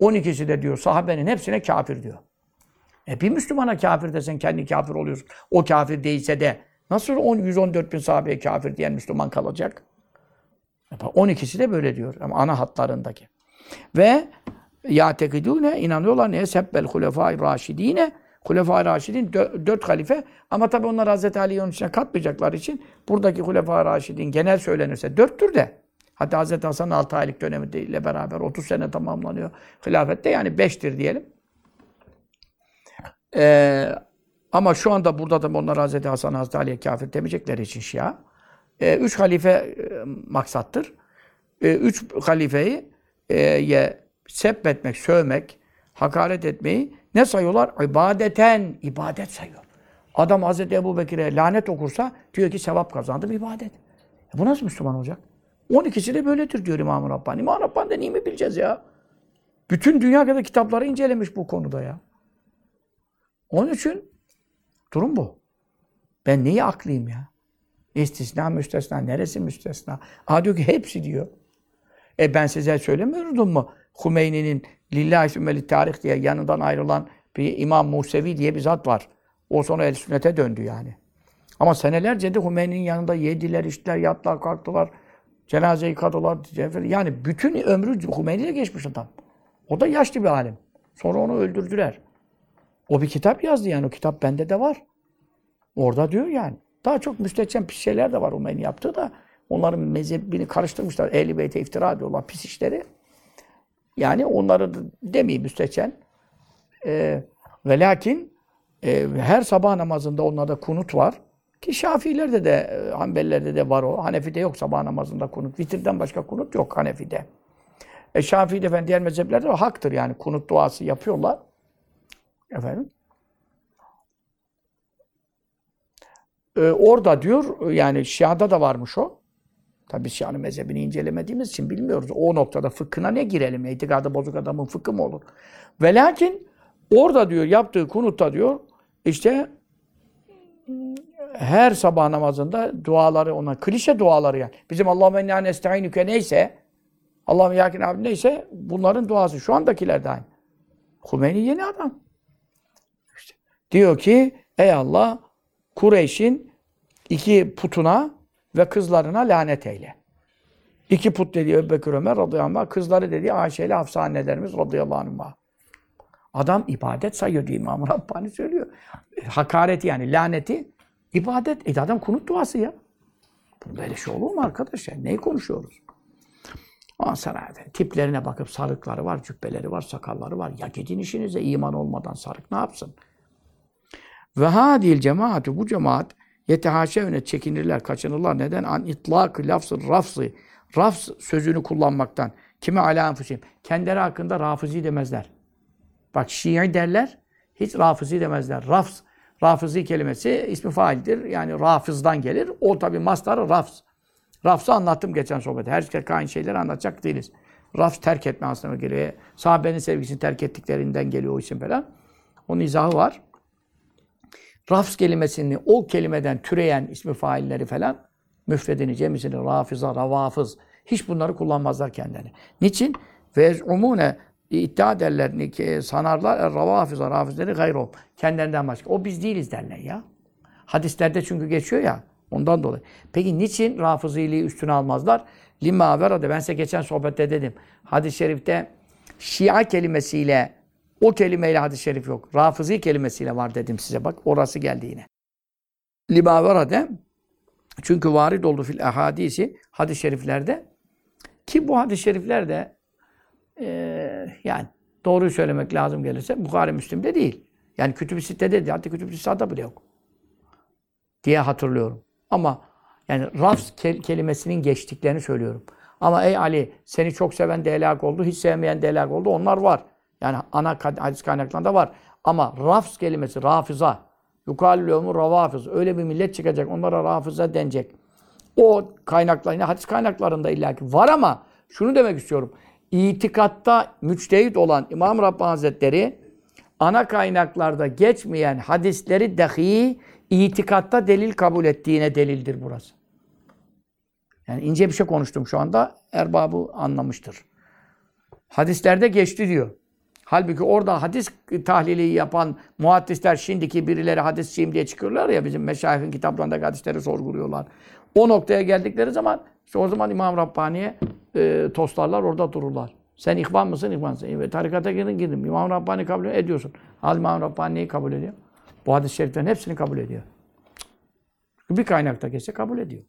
12'si de diyor sahabenin hepsine kafir diyor. E bir Müslümana kafir desen kendi kafir oluyorsun. O kafir değilse de nasıl 10, 114 bin sahabeye kafir diyen Müslüman kalacak? E bak 12'si de böyle diyor. Ama ana hatlarındaki. Ve ya tekidune inanıyorlar neye sebbel hulefai raşidine Hulefai Raşidin dö- dört halife ama tabi onlar Hazreti Ali'yi onun içine katmayacaklar için buradaki Hulefai Raşidin genel söylenirse dörttür de hatta Hazreti Hasan'ın 6 aylık dönemiyle beraber 30 sene tamamlanıyor hilafette yani beştir diyelim. Ee, ama şu anda burada da onlar Hazreti Hasan, Hazreti Ali'ye kafir demeyecekleri için Şia. Ee, üç halife e, maksattır. Ee, üç halifeyi e, ye, sebbetmek, sövmek, hakaret etmeyi ne sayıyorlar? İbadeten, ibadet sayıyor. Adam Hazreti Ebu Bekir'e lanet okursa diyor ki sevap kazandım, ibadet. E bu nasıl Müslüman olacak? 12'si de böyledir diyor İmam-ı Rabbani. İmam-ı Rabbani'den iyi mi bileceğiz ya? Bütün dünya kadar kitapları incelemiş bu konuda ya. Onun için durum bu. Ben neyi aklıyım ya? İstisna, müstesna. Neresi müstesna? Aa diyor ki hepsi diyor. E ben size söylemiyordum mu? Hümeyni'nin Lillahi Sümmeli Tarih diye yanından ayrılan bir İmam Musevi diye bir zat var. O sonra el sünnete döndü yani. Ama senelerce de Hümeyni'nin yanında yediler, içtiler, yattılar, kalktılar. Cenaze yıkadılar. Yani bütün ömrü Hümeyni'de geçmiş adam. O da yaşlı bir alim. Sonra onu öldürdüler. O bir kitap yazdı yani. O kitap bende de var. Orada diyor yani. Daha çok müstehcen pis şeyler de var Hümeyni yaptığı da. Onların mezhebini karıştırmışlar. Ehl-i Beyt'e iftira ediyorlar pis işleri. Yani onları demeyeyim müstehcen. Ee, ve lakin e, her sabah namazında onlarda kunut var. Ki Şafiilerde de, e, Hanbelilerde de var o. Hanefi'de yok sabah namazında kunut. Vitirden başka kunut yok Hanefi'de. E, Şafii'de efendim diğer mezheplerde haktır yani. Kunut duası yapıyorlar. Efendim. Ee, orada diyor, yani Şia'da da varmış o. Tabii Şia'nın mezhebini incelemediğimiz için bilmiyoruz. O noktada fıkhına ne girelim? İtikadı bozuk adamın fıkhı mı olur? Ve lakin Orada diyor yaptığı kunutta diyor işte her sabah namazında duaları ona klişe duaları yani. Bizim Allahümme inna nesta'inüke neyse Allahümme yakin abi neyse bunların duası şu andakiler de aynı. Hümeyni yeni adam. Diyor ki ey Allah Kureyş'in iki putuna ve kızlarına lanet eyle. İki put dediği Ebubekir Ömer radıyallahu anh, kızları dediği Ayşe ile Hafsa annelerimiz radıyallahu anh. Adam ibadet sayıyor diye İmam Rabbani söylüyor. Hakareti yani laneti ibadet. E adam kunut duası ya. Böyle şey olur mu arkadaş ya? Neyi konuşuyoruz? Ondan sonra tiplerine bakıp sarıkları var, cübbeleri var, sakalları var. Ya gidin işinize iman olmadan sarık ne yapsın? Ve hadil cemaati bu cemaat yetehaşevne çekinirler, kaçınırlar. Neden? An itlak lafzı rafzı. Rafz sözünü kullanmaktan. Kime ala enfusim? Kendileri hakkında rafizi demezler. Bak Şii derler, hiç rafizi demezler. Rafz, rafizi kelimesi ismi faildir. Yani rafızdan gelir. O tabi mastarı rafz. Rafzı anlattım geçen sohbette. Her aynı şeyleri anlatacak değiliz. Rafz terk etme aslında geliyor. Sahabenin sevgisini terk ettiklerinden geliyor o isim falan. Onun izahı var. Rafz kelimesini o kelimeden türeyen ismi failleri falan müfredini, cemisini, rafiza, ravafız hiç bunları kullanmazlar kendilerine. Niçin? Ve umune iddia ederler ki sanarlar "Er ravafiza, rafizleri gayrom. Kendilerinden başka. O biz değiliz derler ya. Hadislerde çünkü geçiyor ya. Ondan dolayı. Peki niçin rafıziliği üstüne almazlar? Lima verade. Ben size geçen sohbette dedim. Hadis-i şerifte Şia kelimesiyle o kelimeyle hadis-i şerif yok. Rafızi kelimesiyle var dedim size. Bak orası geldi yine. Lima verade. Çünkü varid oldu fil ahadisi hadis-i şeriflerde. Ki bu hadis-i şeriflerde e, yani doğruyu söylemek lazım gelirse Bukhari Müslim'de değil. Yani Kütüb-i Sitte'de değil. Hatta Kütüb-i Sitte'de bile yok. Diye hatırlıyorum. Ama yani rafs kel- kelimesinin geçtiklerini söylüyorum. Ama ey Ali seni çok seven de helak oldu, hiç sevmeyen de helak oldu. Onlar var. Yani ana hadis kaynaklarında var. Ama rafs kelimesi, rafiza, yukallûmu ravafız. Öyle bir millet çıkacak. Onlara rafiza denecek. O kaynaklar, yine hadis kaynaklarında illaki var ama şunu demek istiyorum. İtikatta müçtehit olan İmam Rabbani Hazretleri ana kaynaklarda geçmeyen hadisleri dahi itikatta delil kabul ettiğine delildir burası. Yani ince bir şey konuştum şu anda. Erbabı anlamıştır. Hadislerde geçti diyor. Halbuki orada hadis tahlili yapan muhaddisler şimdiki birileri hadisçiyim diye çıkıyorlar ya bizim meşayihin kitaplarındaki hadisleri sorguluyorlar. O noktaya geldikleri zaman işte o zaman İmam Rabbani'ye e, toslarlar orada dururlar. Sen ihvan mısın? İhvansın. E, tarikata girdin girdin. İmam Rabbani kabul ediyorsun. Hal İmam Rabbani neyi kabul ediyor? Bu hadis-i şeriflerin hepsini kabul ediyor. Bir kaynakta geçse kabul ediyor.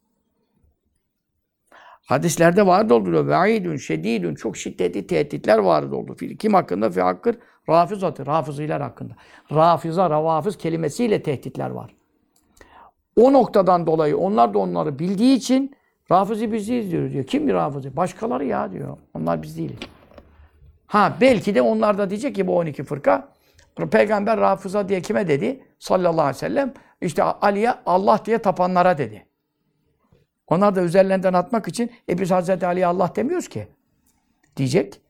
Hadislerde varid oluyor. Ve'idün, şedidün, çok şiddetli tehditler varid oldu. Kim hakkında? Fi hakkır rafizatı, rafıziler hakkında. Rafiza, ravafız kelimesiyle tehditler var. O noktadan dolayı onlar da onları bildiği için Rafizi biz değiliz diyor, diyor. Kim bir Rafizi? Başkaları ya diyor. Onlar biz değiliz. Ha belki de onlar da diyecek ki bu 12 fırka Peygamber Rafiza diye kime dedi? Sallallahu aleyhi ve sellem işte Ali'ye Allah diye tapanlara dedi. Onlar da üzerlerinden atmak için e biz Hazreti Ali'ye Allah demiyoruz ki. Diyecek.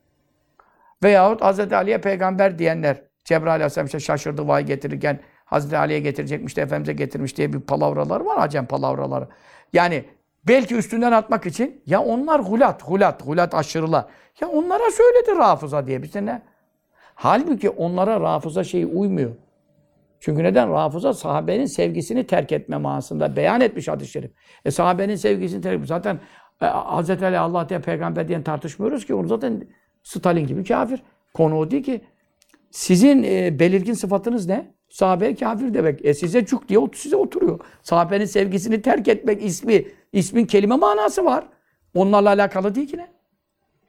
Veyahut Hazreti Ali'ye peygamber diyenler Cebrail Aleyhisselam işte şaşırdı vay getirirken Hazreti Ali'ye getirecekmiş de Efendimiz'e getirmiş diye bir palavraları var. Acem palavraları. Yani belki üstünden atmak için ya onlar hulat, hulat, hulat aşırılar. Ya onlara söyledi rafıza diye. Biz de ne? Halbuki onlara rafıza şeyi uymuyor. Çünkü neden? Rafıza sahabenin sevgisini terk etme manasında beyan etmiş hadis-i şerif. E sahabenin sevgisini terk etmiş. Zaten e, Hz. Ali Allah diye peygamber diye tartışmıyoruz ki. Onu zaten Stalin gibi kafir. Konu o değil ki. Sizin e, belirgin sıfatınız ne? Sahabe kafir demek. E size cuk diye size oturuyor. Sahabenin sevgisini terk etmek ismi, ismin kelime manası var. Onlarla alakalı değil ki ne?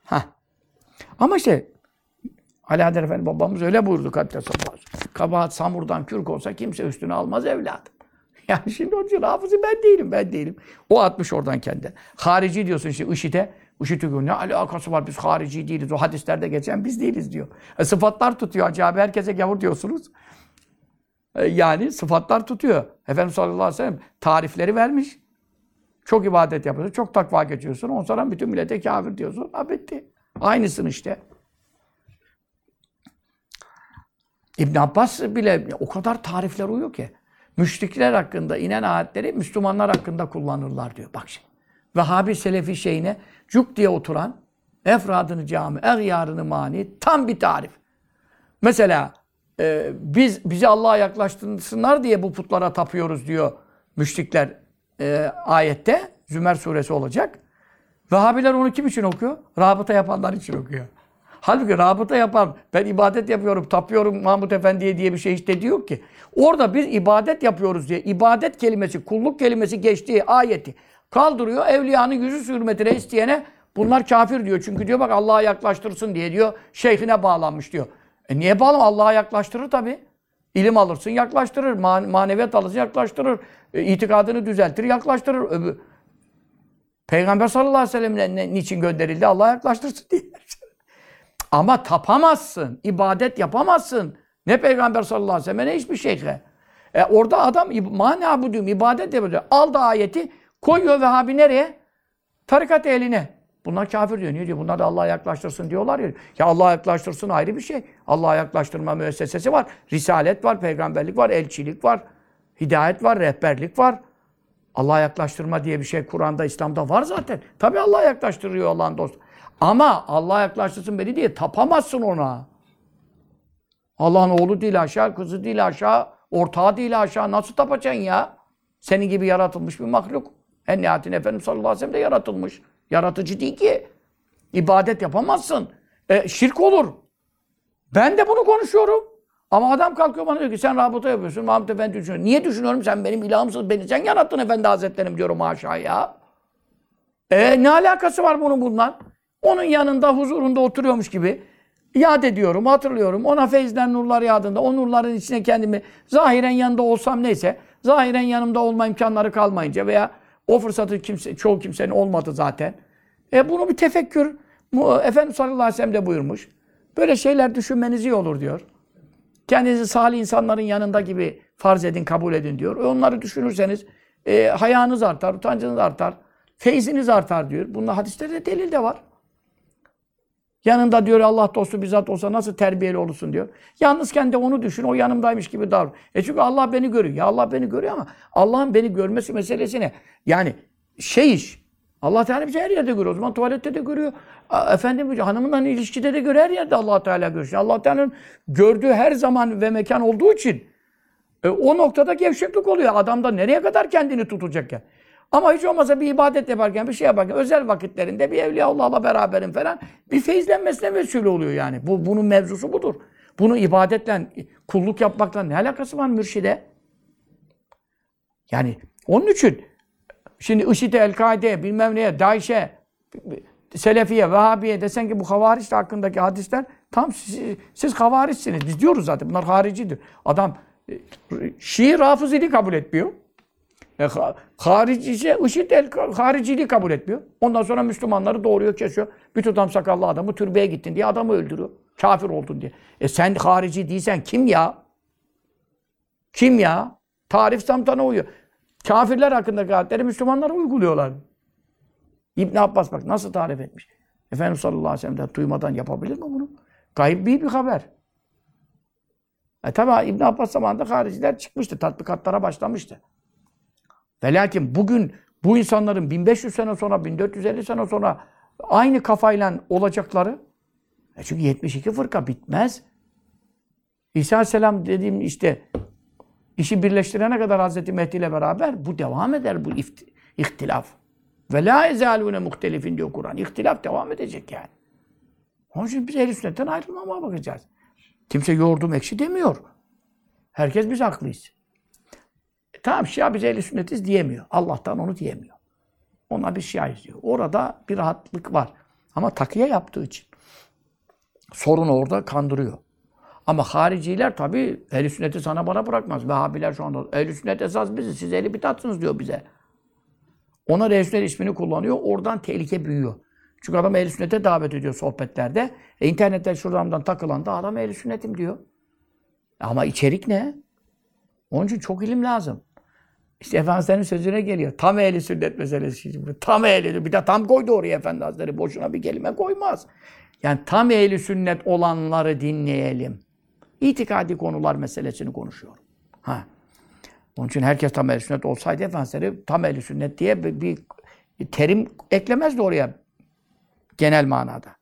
Hah. Ama işte Ali Adel Efendi babamız öyle buyurdu Kaddesallahu Kabahat samurdan kürk olsa kimse üstüne almaz evladım. (laughs) Yani şimdi onun için hafızı ben değilim, ben değilim. O atmış oradan kendi. Harici diyorsun işte IŞİD'e. IŞİD'e ne alakası var biz harici değiliz. O hadislerde geçen biz değiliz diyor. E, sıfatlar tutuyor acaba herkese gavur diyorsunuz. E, yani sıfatlar tutuyor. Efendimiz sallallahu aleyhi ve sellem tarifleri vermiş. Çok ibadet yapıyorsun, çok takva geçiyorsun. Ondan sonra bütün millete kafir diyorsun. Ha bitti. Aynısın işte. İbn Abbas bile o kadar tarifler uyuyor ki. Müşrikler hakkında inen ayetleri Müslümanlar hakkında kullanırlar diyor. Bak şimdi. Vehhabi Selefi şeyine cuk diye oturan efradını cami, eğyarını mani tam bir tarif. Mesela e, biz bizi Allah'a yaklaştırsınlar diye bu putlara tapıyoruz diyor müşrikler e, ayette. Zümer suresi olacak. Vehhabiler onu kim için okuyor? Rabıta yapanlar için okuyor. Halbuki rabıta yapan, ben ibadet yapıyorum, tapıyorum Mahmut Efendi'ye diye bir şey hiç dediği yok ki. Orada biz ibadet yapıyoruz diye, ibadet kelimesi, kulluk kelimesi geçtiği ayeti kaldırıyor. Evliyanın yüzü hürmetine isteyene bunlar kafir diyor. Çünkü diyor bak Allah'a yaklaştırsın diye diyor, şeyhine bağlanmış diyor. E niye bağlı? Allah'a yaklaştırır tabii. İlim alırsın, yaklaştırır. Man maneviyat alırsın, yaklaştırır. E, itikadını düzeltir, yaklaştırır. Öbür... Peygamber sallallahu aleyhi ve sellem niçin gönderildi? Allah'a yaklaştırsın diye. Ama tapamazsın, ibadet yapamazsın. Ne Peygamber sallallahu aleyhi ve sellem ne hiçbir şeyhe. E orada adam mana bu diyorum, ibadet yapıyor. Aldı ayeti, koyuyor Vehhabi nereye? Tarikat eline. Bunlar kafir diyor. Niye diyor? Bunlar da Allah'a yaklaştırsın diyorlar ya. Ya Allah'a yaklaştırsın ayrı bir şey. Allah'a yaklaştırma müessesesi var. Risalet var, peygamberlik var, elçilik var. Hidayet var, rehberlik var. Allah'a yaklaştırma diye bir şey Kur'an'da, İslam'da var zaten. Tabi Allah'a yaklaştırıyor Allah'ın dostu. Ama Allah'a yaklaştırsın beni diye tapamazsın ona. Allah'ın oğlu değil aşağı, kızı değil aşağı, ortağı değil aşağı. Nasıl tapacaksın ya? Senin gibi yaratılmış bir mahluk. En nihayetinde Efendimiz sallallahu aleyhi ve sellem de yaratılmış. Yaratıcı değil ki. İbadet yapamazsın. E, şirk olur. Ben de bunu konuşuyorum. Ama adam kalkıyor bana diyor ki sen rabıta yapıyorsun. Mahmut Efendi düşünüyor. Niye düşünüyorum? Sen benim ilahımsın. Beni sen yarattın Efendi Hazretlerim diyorum haşa ya. E, ne alakası var bunun bundan? Onun yanında, huzurunda oturuyormuş gibi yad ediyorum, hatırlıyorum. Ona feyizden nurlar yağdığında, o nurların içine kendimi zahiren yanında olsam neyse, zahiren yanımda olma imkanları kalmayınca veya o fırsatı kimse, çoğu kimsenin olmadı zaten. E bunu bir tefekkür, Efendimiz sallallahu aleyhi ve sellem de buyurmuş. Böyle şeyler düşünmeniz iyi olur diyor. Kendinizi salih insanların yanında gibi farz edin, kabul edin diyor. E onları düşünürseniz e, hayanız artar, utancınız artar, feyziniz artar diyor. Bunun hadislerde delil de var. Yanında diyor Allah dostu bizzat olsa nasıl terbiyeli olursun diyor. Yalnızken de onu düşün, o yanımdaymış gibi davran. E çünkü Allah beni görüyor. Ya Allah beni görüyor ama Allah'ın beni görmesi meselesi ne? Yani şey iş. Allah Teala bizi her yerde görüyor. O zaman tuvalette de görüyor. Efendim hanımınla ilişkide de görüyor. Her yerde Allah Teala görüyor. Allah Teala'nın gördüğü her zaman ve mekan olduğu için e, o noktada gevşeklik oluyor. Adam da nereye kadar kendini tutacak ya? Ama hiç olmazsa bir ibadet yaparken, bir şey yaparken, özel vakitlerinde bir evliya Allah'la beraberim falan bir feyizlenmesine vesile oluyor yani. Bu, bunun mevzusu budur. Bunu ibadetle, kulluk yapmakla ne alakası var mürşide? Yani onun için şimdi IŞİD'e, El-Kaide'ye, bilmem neye, DAEŞ'e, Selefiye, Vehhabiye desen ki bu havariç hakkındaki hadisler tam siz, siz havariçsiniz. Biz diyoruz zaten bunlar haricidir. Adam e, Şii rafızili kabul etmiyor. E, harici IŞİD el hariciliği kabul etmiyor. Ondan sonra Müslümanları doğuruyor, kesiyor. Bir tutam sakallı adamı türbeye gittin diye adamı öldürüyor. Kafir oldun diye. E sen harici değilsen kim ya? Kim ya? Tarif samtana uyuyor. Kafirler hakkındaki ayetleri Müslümanlara uyguluyorlar. İbn Abbas bak nasıl tarif etmiş. Efendimiz sallallahu aleyhi ve sellem'den duymadan yapabilir mi bunu? Gayb bir haber. E tabi İbn Abbas zamanında hariciler çıkmıştı. Tatbikatlara başlamıştı. Ve lakin bugün bu insanların 1500 sene sonra, 1450 sene sonra aynı kafayla olacakları e çünkü 72 fırka bitmez. İsa Aleyhisselam dediğim işte işi birleştirene kadar Hazreti Mehdi ile beraber bu devam eder bu ihtilaf. Ve la ezalune muhtelifin diyor Kur'an. İhtilaf devam edecek yani. Onun için biz ehl sünnetten ayrılmamaya bakacağız. Kimse yoğurdum ekşi demiyor. Herkes biz haklıyız. Tamam Şia biz ehl sünnetiz diyemiyor. Allah'tan onu diyemiyor. Ona bir Şia'yız diyor. Orada bir rahatlık var. Ama takıya yaptığı için. Sorun orada kandırıyor. Ama hariciler tabi ehl sünneti sana bana bırakmaz. Vehhabiler şu anda ehl sünnet esas biziz. Siz ehli bitatsınız diyor bize. Ona ehl ismini kullanıyor. Oradan tehlike büyüyor. Çünkü adam ehl sünnete davet ediyor sohbetlerde. E internette şuradan takılan da adam ehl sünnetim diyor. Ama içerik ne? Onun için çok ilim lazım. İşte Efendimiz'in sözüne geliyor. Tam ehli sünnet meselesi. Tam ehli. Bir de tam koydu oraya Efendi Hazretleri. Boşuna bir kelime koymaz. Yani tam ehli sünnet olanları dinleyelim. itikadi konular meselesini konuşuyorum. Ha. Onun için herkes tam ehl sünnet olsaydı Efendimiz tam ehl sünnet diye bir, bir terim eklemezdi oraya genel manada.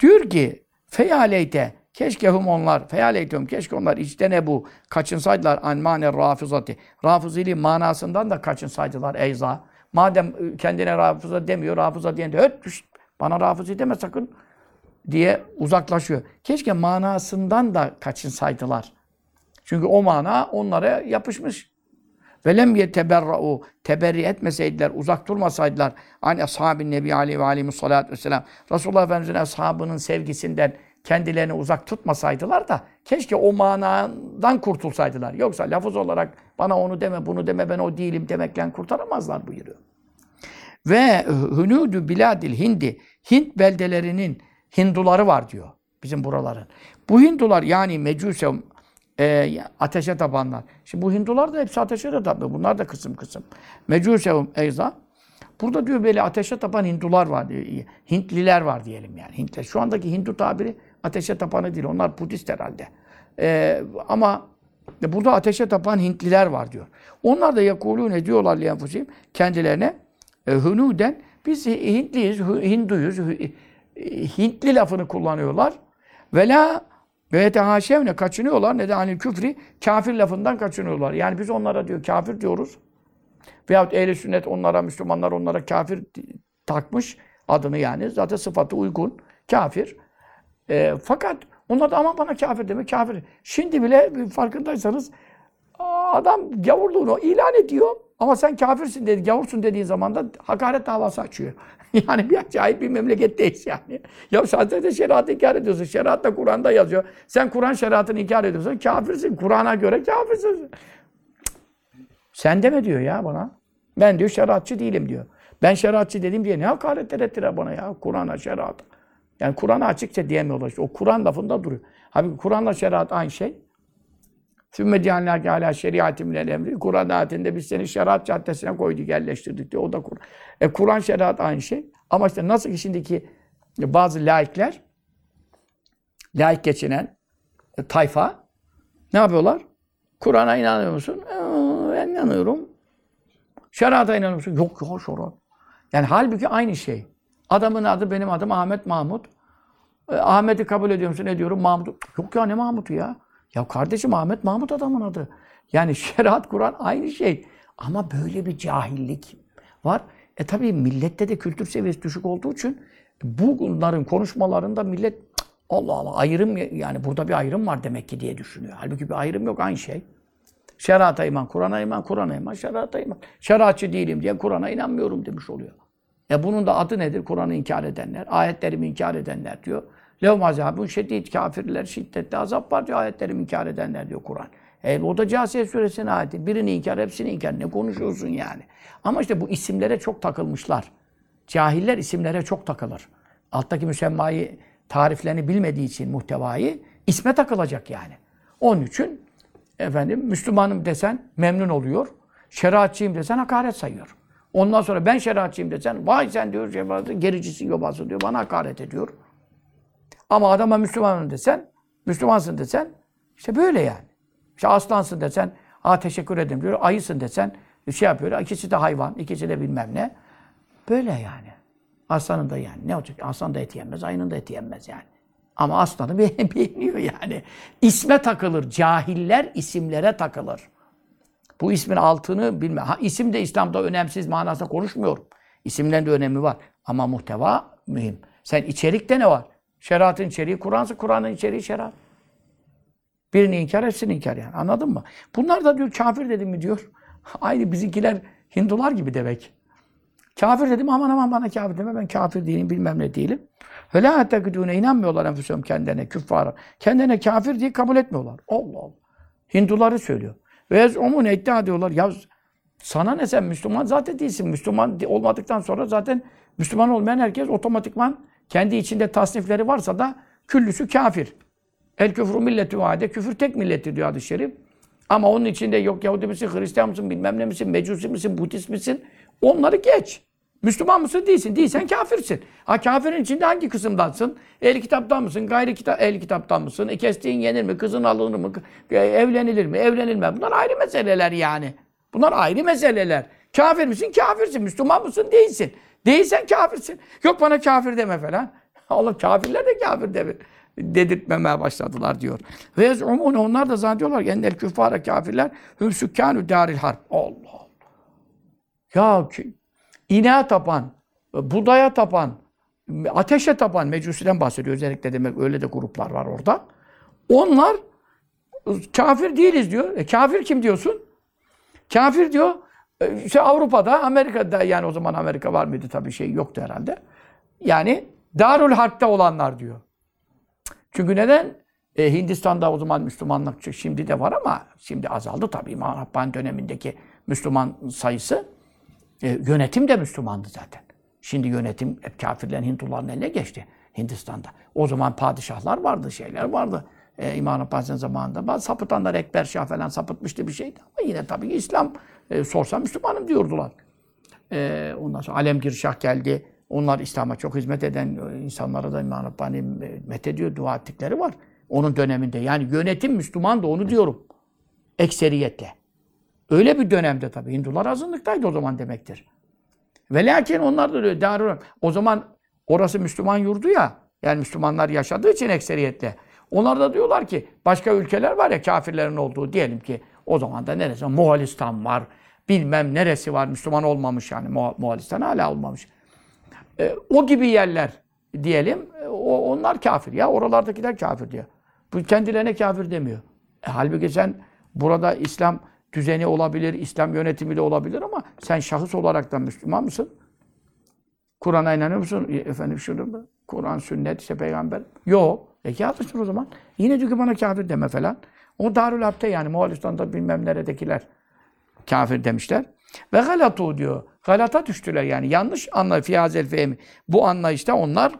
Diyor ki feyaleyte keşke hum onlar feyaleytum keşke onlar içtene bu kaçınsaydılar an mane rafizati. Rafizili manasından da kaçınsaydılar eyza. Madem kendine rafıza demiyor, rafıza diyen de öt bana rafızi deme sakın diye uzaklaşıyor. Keşke manasından da kaçınsaydılar. Çünkü o mana onlara yapışmış. Ve lem yeteberra'u teberri etmeseydiler, uzak durmasaydılar an ashabin nebi aleyhi ve aleyhi salatu vesselam. Resulullah Efendimiz'in ashabının sevgisinden kendilerini uzak tutmasaydılar da keşke o manadan kurtulsaydılar. Yoksa lafız olarak bana onu deme, bunu deme, ben o değilim demekle kurtaramazlar buyuruyor. Ve hünûdü biladil hindi, Hint beldelerinin Hinduları var diyor. Bizim buraların. Bu Hindular yani Mecuse e, ateşe tapanlar. Şimdi bu Hindular da hepsi ateşe de tapıyor. Bunlar da kısım kısım. Mecusevum eyza. Burada diyor böyle ateşe tapan Hindular var. diyor. Hintliler var diyelim yani. Hintler. Şu andaki Hindu tabiri ateşe tapanı değil. Onlar Budist herhalde. E, ama burada ateşe tapan Hintliler var diyor. Onlar da yakulûne diyorlar liyenfusihim kendilerine e, hünuden biz Hintliyiz, Hinduyuz. Hintli lafını kullanıyorlar. Ve la ve yetehaşevne kaçınıyorlar. Ne de hani küfri kafir lafından kaçınıyorlar. Yani biz onlara diyor kafir diyoruz. Veyahut ehli sünnet onlara, Müslümanlar onlara kafir takmış adını yani. Zaten sıfatı uygun. Kafir. E, fakat onlar da aman bana kafir deme kafir. Şimdi bile farkındaysanız adam gavurluğunu ilan ediyor. Ama sen kafirsin dedi, gavursun dediğin zaman da hakaret davası açıyor. (laughs) yani bir acayip bir memleketteyiz yani. Ya sadece şeriatı inkar ediyorsun. Şeriatta Kur'an'da yazıyor. Sen Kur'an şeriatını inkar ediyorsun. Kafirsin. Kur'an'a göre kafirsin. Sen deme diyor ya bana. Ben diyor şeriatçı değilim diyor. Ben şeriatçı dedim diye ne hakaretler ettiler bana ya Kur'an'a şeriata. Yani Kur'an'a açıkça diyemiyorlar. İşte. O Kur'an lafında duruyor. Abi Kur'an'la şeriat aynı şey. Sümme cehennâke alâ şeriatı minel emri. Kur'an ayetinde biz seni şeriat caddesine koyduk, yerleştirdik diyor. O da Kur'an. E Kur'an şeriat aynı şey. Ama işte nasıl ki şimdiki bazı laikler, laik geçinen e, tayfa ne yapıyorlar? Kur'an'a inanıyor musun? Ben inanıyorum. Şeriata inanıyor musun? Yok yok şeriat. Yani halbuki aynı şey. Adamın adı benim adım Ahmet Mahmut. E, Ahmet'i kabul ediyor musun? Ne diyorum? Mahmut. Yok ya ne Mahmut'u ya? Ya kardeşim Ahmet Mahmut adamın adı. Yani (laughs) şeriat, Kur'an aynı şey. Ama böyle bir cahillik var. E tabii millette de kültür seviyesi düşük olduğu için bunların konuşmalarında millet Allah Allah ayrım yani burada bir ayrım var demek ki diye düşünüyor. Halbuki bir ayrım yok aynı şey. Şerata iman, Kur'an'a iman, Kur'an'a iman, şerata iman. Şeriatçı değilim diye Kur'an'a inanmıyorum demiş oluyor. E bunun da adı nedir? Kur'an'ı inkar edenler, ayetlerimi inkar edenler diyor. Levm azabun şedid kafirler şiddetli azap var diyor ayetlerimi inkar edenler diyor Kur'an. E, o da Câsiye suresinin ayeti. Birini inkar, hepsini inkar. Ne konuşuyorsun yani? Ama işte bu isimlere çok takılmışlar. Cahiller isimlere çok takılır. Alttaki müsemmayı tariflerini bilmediği için muhtevayı isme takılacak yani. Onun için efendim Müslümanım desen memnun oluyor. Şeriatçıyım desen hakaret sayıyor. Ondan sonra ben şeriatçıyım desen vay sen diyor gericisin yobası diyor bana hakaret ediyor. Ama adama Müslümanım desen, Müslümansın desen, işte böyle yani. İşte aslansın desen, aa teşekkür ederim diyor. Ayısın desen, şey yapıyor. İkisi de hayvan, ikisi de bilmem ne. Böyle yani. Aslanın da yani. Ne olacak? Aslan da et yenmez, ayının da eti yenmez yani. Ama aslanı (laughs) beğeniyor yani. İsme takılır. Cahiller isimlere takılır. Bu ismin altını bilme. Ha, isim de İslam'da önemsiz manasında konuşmuyorum. İsimlerin de önemi var. Ama muhteva mühim. Sen içerikte ne var? Şeriatın içeriği Kur'an'sa Kur'an'ın içeriği şeriat. Birini inkar, hepsini inkar yani. Anladın mı? Bunlar da diyor kafir dedim mi diyor. (laughs) Aynı bizimkiler Hindular gibi demek. Kafir dedim aman aman bana kafir deme ben kafir değilim bilmem ne değilim. La ettekidûne inanmıyorlar enfusum kendine küffara. Kendine kafir diye kabul etmiyorlar. Allah Allah. Hinduları söylüyor. Ve ez'umun iddia diyorlar. Ya sana ne sen Müslüman zaten değilsin. Müslüman olmadıktan sonra zaten Müslüman olmayan herkes otomatikman kendi içinde tasnifleri varsa da küllüsü kafir. El küfrü milleti vade. Küfür tek milleti diyor hadis-i şerif. Ama onun içinde yok Yahudi misin, Hristiyan mısın, bilmem ne misin, Mecusi misin, Budist misin? Onları geç. Müslüman mısın? Değilsin. Değilsen kafirsin. Ha kafirin içinde hangi kısımdansın? Ehli kitaptan mısın? Gayri kitap, ehli kitaptan mısın? E, kestiğin yenir mi? Kızın alınır mı? E, evlenilir mi? Evlenilmez. Bunlar ayrı meseleler yani. Bunlar ayrı meseleler. Kafir misin? Kafirsin. Müslüman mısın? Değilsin. Değilsen kafirsin. Yok bana kafir deme falan. (laughs) Allah kafirler de kafir deme dedirtmemeye başladılar diyor. Ve yaz'umun onlar da zannediyorlar ki ennel küffara kafirler hüm sükkânü dâril harp. Allah Allah. Ya ki, ineğe tapan, budaya tapan, ateşe tapan, mecusiden bahsediyor özellikle demek öyle de gruplar var orada. Onlar kafir değiliz diyor. E, kafir kim diyorsun? Kafir diyor. e, işte Avrupa'da, Amerika'da yani o zaman Amerika var mıydı tabii şey yoktu herhalde. Yani Darül Harp'te olanlar diyor. Çünkü neden? E, Hindistan'da o zaman Müslümanlık şimdi de var ama şimdi azaldı tabii. İmam Rabbani dönemindeki Müslüman sayısı. E, yönetim de Müslümandı zaten. Şimdi yönetim hep kafirlerin, Hinduların eline geçti Hindistan'da. O zaman padişahlar vardı, şeyler vardı. E, İmam Rabbani'nin zamanında bazı sapıtanlar Ekber Şah falan sapıtmıştı bir şeydi. Ama yine tabii İslam e, sorsa Müslümanım diyordular. E, ondan sonra Alemgir Şah geldi. Onlar İslam'a çok hizmet eden insanlara da İmam Rabbani methediyor, dua ettikleri var. Onun döneminde. Yani yönetim Müslüman da onu diyorum. Ekseriyetle. Öyle bir dönemde tabii. Hindular azınlıktaydı o zaman demektir. Ve lakin onlar da öyle. Darul O zaman orası Müslüman yurdu ya. Yani Müslümanlar yaşadığı için ekseriyetle. Onlar da diyorlar ki başka ülkeler var ya kafirlerin olduğu diyelim ki o zaman da neresi? Moğolistan var. Bilmem neresi var. Müslüman olmamış yani. Moğolistan hala olmamış. E, o gibi yerler diyelim. E, o, onlar kafir ya. Oralardakiler kafir diyor. Bu kendilerine kafir demiyor. E, halbuki sen burada İslam düzeni olabilir, İslam yönetimi de olabilir ama sen şahıs olarak da Müslüman mısın? Kur'an'a inanıyor musun? E, efendim şunu Kur'an, sünnet, işte peygamber. Yok. E kafirsin o zaman. Yine diyor ki bana kafir deme falan. O Darül Harp'te yani Moğolistan'da bilmem neredekiler kafir demişler. Ve galatu diyor. Galata düştüler yani. Yanlış anla fiyazel fehmi. Bu anlayışta onlar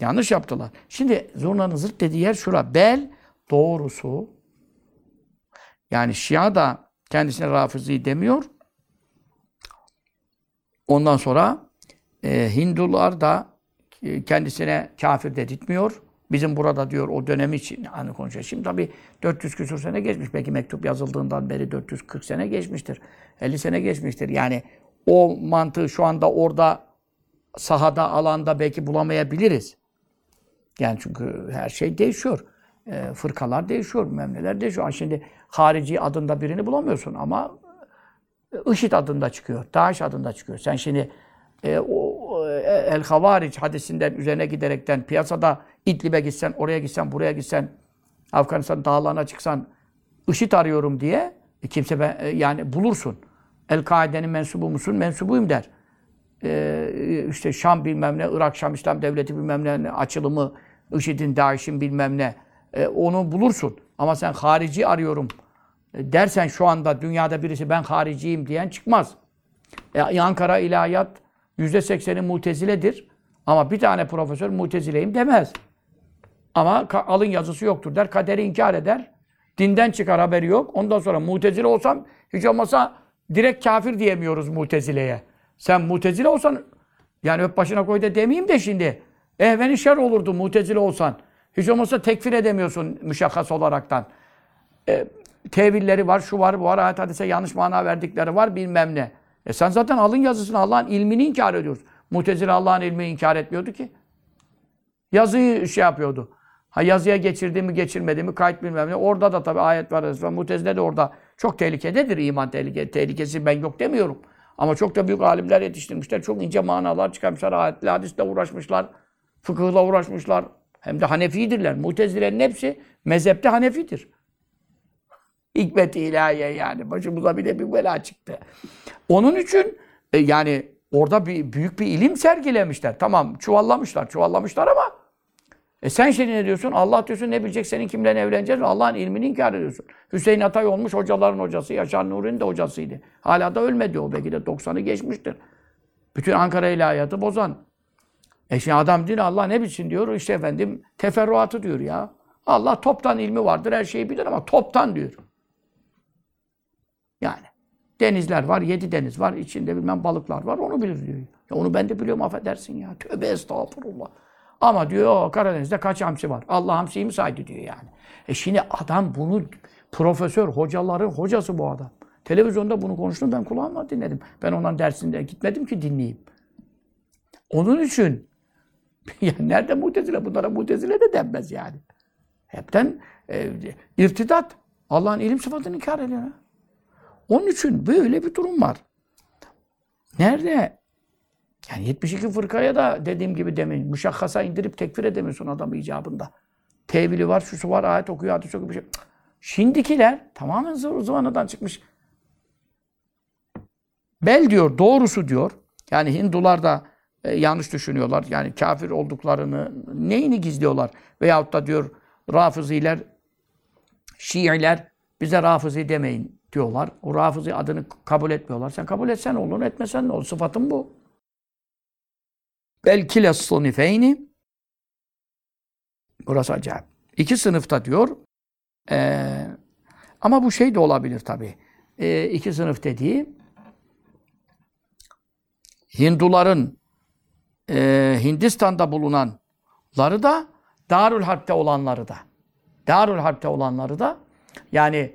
yanlış yaptılar. Şimdi zurnanın zırt dediği yer şura. Bel doğrusu yani Şia da kendisine Rafizi demiyor. Ondan sonra e, Hindular da kendisine kafir dedirtmiyor. Bizim burada diyor o dönem için hani konuşuyor. Şimdi tabii 400 küsur sene geçmiş. Belki mektup yazıldığından beri 440 sene geçmiştir. 50 sene geçmiştir. Yani o mantığı şu anda orada sahada, alanda belki bulamayabiliriz. Yani çünkü her şey değişiyor. E, fırkalar değişiyor, memleler değişiyor. Şimdi harici adında birini bulamıyorsun ama IŞİD adında çıkıyor, DAEŞ adında çıkıyor. Sen şimdi e, o, e, El Havaric hadisinden üzerine giderekten piyasada İdlib'e gitsen, oraya gitsen, buraya gitsen, Afganistan dağlarına çıksan, IŞİD arıyorum diye e, kimse ben, e, yani bulursun. El-Kaide'nin mensubu musun? Mensubuyum der. Ee, işte Şam bilmem ne, Irak Şam İslam Devleti bilmem ne açılımı, IŞİD'in, DAEŞ'in bilmem ne. Ee, onu bulursun. Ama sen harici arıyorum e, dersen şu anda dünyada birisi ben hariciyim diyen çıkmaz. E, Ankara İlahiyat yüzde sekseni muteziledir. Ama bir tane profesör mutezileyim demez. Ama alın yazısı yoktur der. Kaderi inkar eder. Dinden çıkar haberi yok. Ondan sonra mutezile olsam hiç olmasa direkt kafir diyemiyoruz mutezileye. Sen mutezile olsan yani öp başına koy da demeyeyim de şimdi. Ehveni şer olurdu mutezile olsan. Hiç olmazsa tekfir edemiyorsun müşakkas olaraktan. E, tevilleri var, şu var, bu var, ayet hadise yanlış mana verdikleri var, bilmem ne. E sen zaten alın yazısını, Allah'ın ilmini inkar ediyorsun. Mutezile Allah'ın ilmini inkar etmiyordu ki. Yazıyı şey yapıyordu. Ha yazıya geçirdi mi, geçirmedi mi, kayıt bilmem ne. Orada da tabii ayet var. Mutezile de orada çok tehlikededir iman tehlike, tehlikesi. Ben yok demiyorum. Ama çok da büyük alimler yetiştirmişler. Çok ince manalar çıkarmışlar. Ayetle, hadisle uğraşmışlar. Fıkıhla uğraşmışlar. Hem de Hanefidirler. Mutezilerin hepsi mezhepte Hanefidir. Hikmet-i ilahiye yani. Başımıza bir de bir bela çıktı. Onun için e, yani orada bir büyük bir ilim sergilemişler. Tamam çuvallamışlar, çuvallamışlar ama e sen şimdi ne diyorsun? Allah diyorsun ne bilecek senin kimle evleneceğiz? Allah'ın ilmini inkar ediyorsun. Hüseyin Atay olmuş hocaların hocası. Yaşar Nuri'nin de hocasıydı. Hala da ölmedi o. Belki de 90'ı geçmiştir. Bütün Ankara ilahiyatı bozan. E şimdi adam diyor Allah ne bilsin diyor. İşte efendim teferruatı diyor ya. Allah toptan ilmi vardır. Her şeyi bilir ama toptan diyor. Yani. Denizler var, yedi deniz var, içinde bilmem balıklar var, onu bilir diyor. Ya onu ben de biliyorum affedersin ya. Tövbe estağfurullah. Ama diyor Karadeniz'de kaç hamsi var? Allah hamsiyi mi saydı diyor yani. E şimdi adam bunu profesör, hocaların hocası bu adam. Televizyonda bunu konuştum ben kulağımla dinledim. Ben ondan dersinde gitmedim ki dinleyeyim. Onun için ya nerede mutezile? Bunlara mutezile de denmez yani. Hepten e, irtidat. Allah'ın ilim sıfatını inkar ediyor. Onun için böyle bir durum var. Nerede? Yani 72 fırkaya da dediğim gibi demeyin. Müşakkasa indirip tekfir edemiyorsun adamı icabında. Tevili var, şusu var, ayet okuyor, hadis okuyor bir şey. Şimdikiler tamamen zıvır zıvanadan çıkmış. Bel diyor, doğrusu diyor. Yani Hindular da e, yanlış düşünüyorlar. Yani kafir olduklarını, neyini gizliyorlar? Veyahut da diyor Rafiziler, Şiiler bize Rafizi demeyin diyorlar. O Rafizi adını kabul etmiyorlar. Sen kabul etsen olur, etmesen ne olur? Sıfatın bu. Belki le sınıfeyni Burası acayip. İki sınıfta diyor. Ee, ama bu şey de olabilir tabii. Ee, iki sınıf dediği Hinduların e, Hindistan'da bulunanları da Darül Harp'te olanları da. Darül Harp'te olanları da yani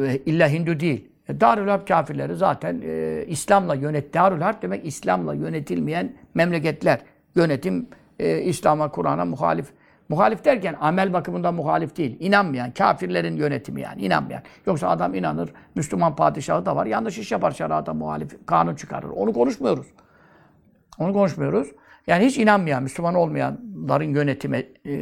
e, illa Hindu değil. E, Darül Harp kafirleri zaten e, İslam'la yönet. Darül Harp demek İslam'la yönetilmeyen memleketler. Yönetim e, İslam'a, Kur'an'a muhalif. Muhalif derken amel bakımından muhalif değil. İnanmayan, kafirlerin yönetimi yani. inanmayan. Yoksa adam inanır, Müslüman padişahı da var. Yanlış iş yapar şerata muhalif, kanun çıkarır. Onu konuşmuyoruz. Onu konuşmuyoruz. Yani hiç inanmayan, Müslüman olmayanların yönetimi e,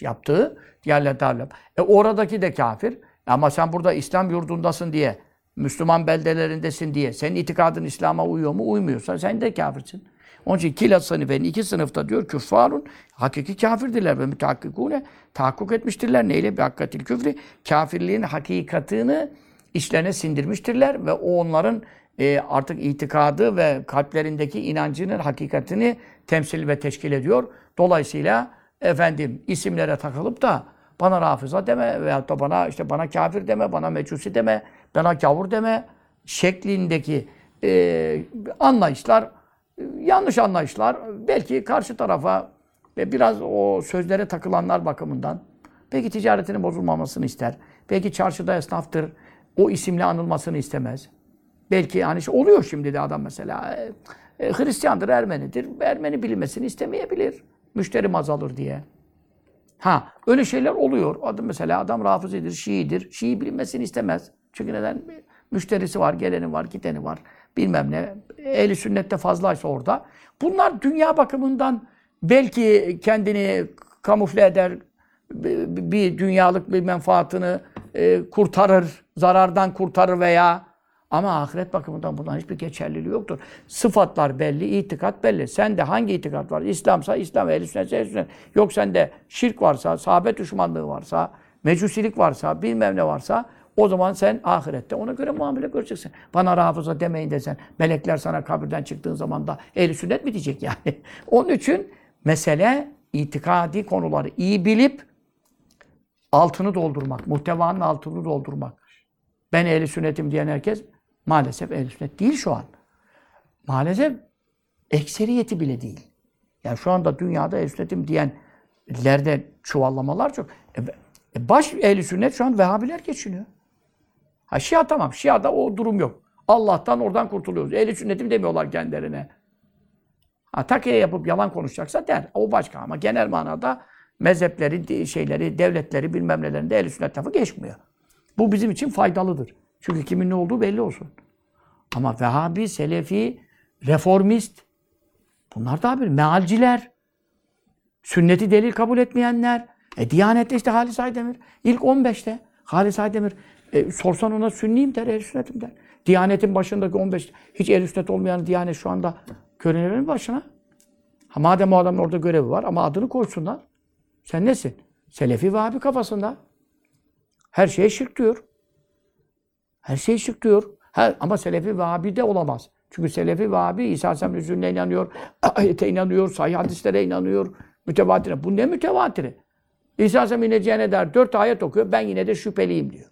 yaptığı diğerler darlar. E oradaki de kafir. Ama sen burada İslam yurdundasın diye, Müslüman beldelerindesin diye, senin itikadın İslam'a uyuyor mu? Uymuyorsa sen de kafirsin. Onun için kilat sınıfın iki sınıfta diyor küffarun hakiki kafirdirler ve mütehakkikune tahakkuk etmiştirler. Neyle? Bir hakikatil küfri. Kafirliğin hakikatını işlerine sindirmiştirler ve o onların e, artık itikadı ve kalplerindeki inancının hakikatini temsil ve teşkil ediyor. Dolayısıyla efendim isimlere takılıp da bana rafıza deme veyahut da bana işte bana kafir deme, bana mecusi deme, bana gavur deme şeklindeki e, anlayışlar yanlış anlayışlar. Belki karşı tarafa ve biraz o sözlere takılanlar bakımından belki ticaretinin bozulmamasını ister. Belki çarşıda esnaftır. O isimle anılmasını istemez. Belki yani işte oluyor şimdi de adam mesela e, e, Hristiyandır, Ermenidir. Ermeni bilinmesini istemeyebilir. Müşterim azalır diye. Ha öyle şeyler oluyor. Adam mesela adam Rafizidir, Şii'dir. Şii bilinmesini istemez. Çünkü neden? Müşterisi var, geleni var, gideni var. Bilmem ne. Ehli sünnette fazlaysa orada. Bunlar dünya bakımından belki kendini kamufle eder, bir dünyalık bir menfaatını e, kurtarır, zarardan kurtarır veya ama ahiret bakımından bundan hiçbir geçerliliği yoktur. Sıfatlar belli, itikat belli. Sen de hangi itikat var? İslamsa İslam, ehl sünnetse ehl sünnet. Yok sende şirk varsa, sahabe düşmanlığı varsa, mecusilik varsa, bilmem ne varsa o zaman sen ahirette ona göre muamele göreceksin. Bana rafıza demeyin desen, melekler sana kabirden çıktığın zaman da ehl sünnet mi diyecek yani? (laughs) Onun için mesele itikadi konuları iyi bilip altını doldurmak, muhtevanın altını doldurmak. Ben ehli sünnetim diyen herkes maalesef ehli sünnet değil şu an. Maalesef ekseriyeti bile değil. Yani şu anda dünyada ehli sünnetim diyenlerde çuvallamalar çok. E, e, baş ehli sünnet şu an Vehhabiler geçiniyor. Ha Şia tamam. Şia'da o durum yok. Allah'tan oradan kurtuluyoruz. Ehli sünnetim demiyorlar kendilerine. Ha takiye yapıp yalan konuşacaksa der. O başka ama genel manada mezhepleri, şeyleri, devletleri bilmem nelerinde ehl sünnet tarafı geçmiyor. Bu bizim için faydalıdır. Çünkü kimin ne olduğu belli olsun. Ama Vehhabi, Selefi, Reformist bunlar da bir mealciler. Sünneti delil kabul etmeyenler. E Diyanet'te işte Halis Aydemir. İlk 15'te Halis Aydemir e, sorsan ona sünniyim der, ehl sünnetim der. Diyanet'in başındaki 15 hiç ehl sünnet olmayan Diyanet şu anda mi başına? Ha, madem o adamın orada görevi var ama adını koysunlar. Sen nesin? Selefi Vehhabi kafasında. Her şeye şirk diyor. Her şey şirk diyor. Her, ama Selefi Vehhabi de olamaz. Çünkü Selefi Vehhabi İsa Aleyhisselam'ın üzerine inanıyor, (clears throat) ayete inanıyor, sahih hadislere inanıyor, mütevatire. Bu ne mütevatiri? İsa Aleyhisselam ineceğine der, dört ayet okuyor, ben yine de şüpheliyim diyor.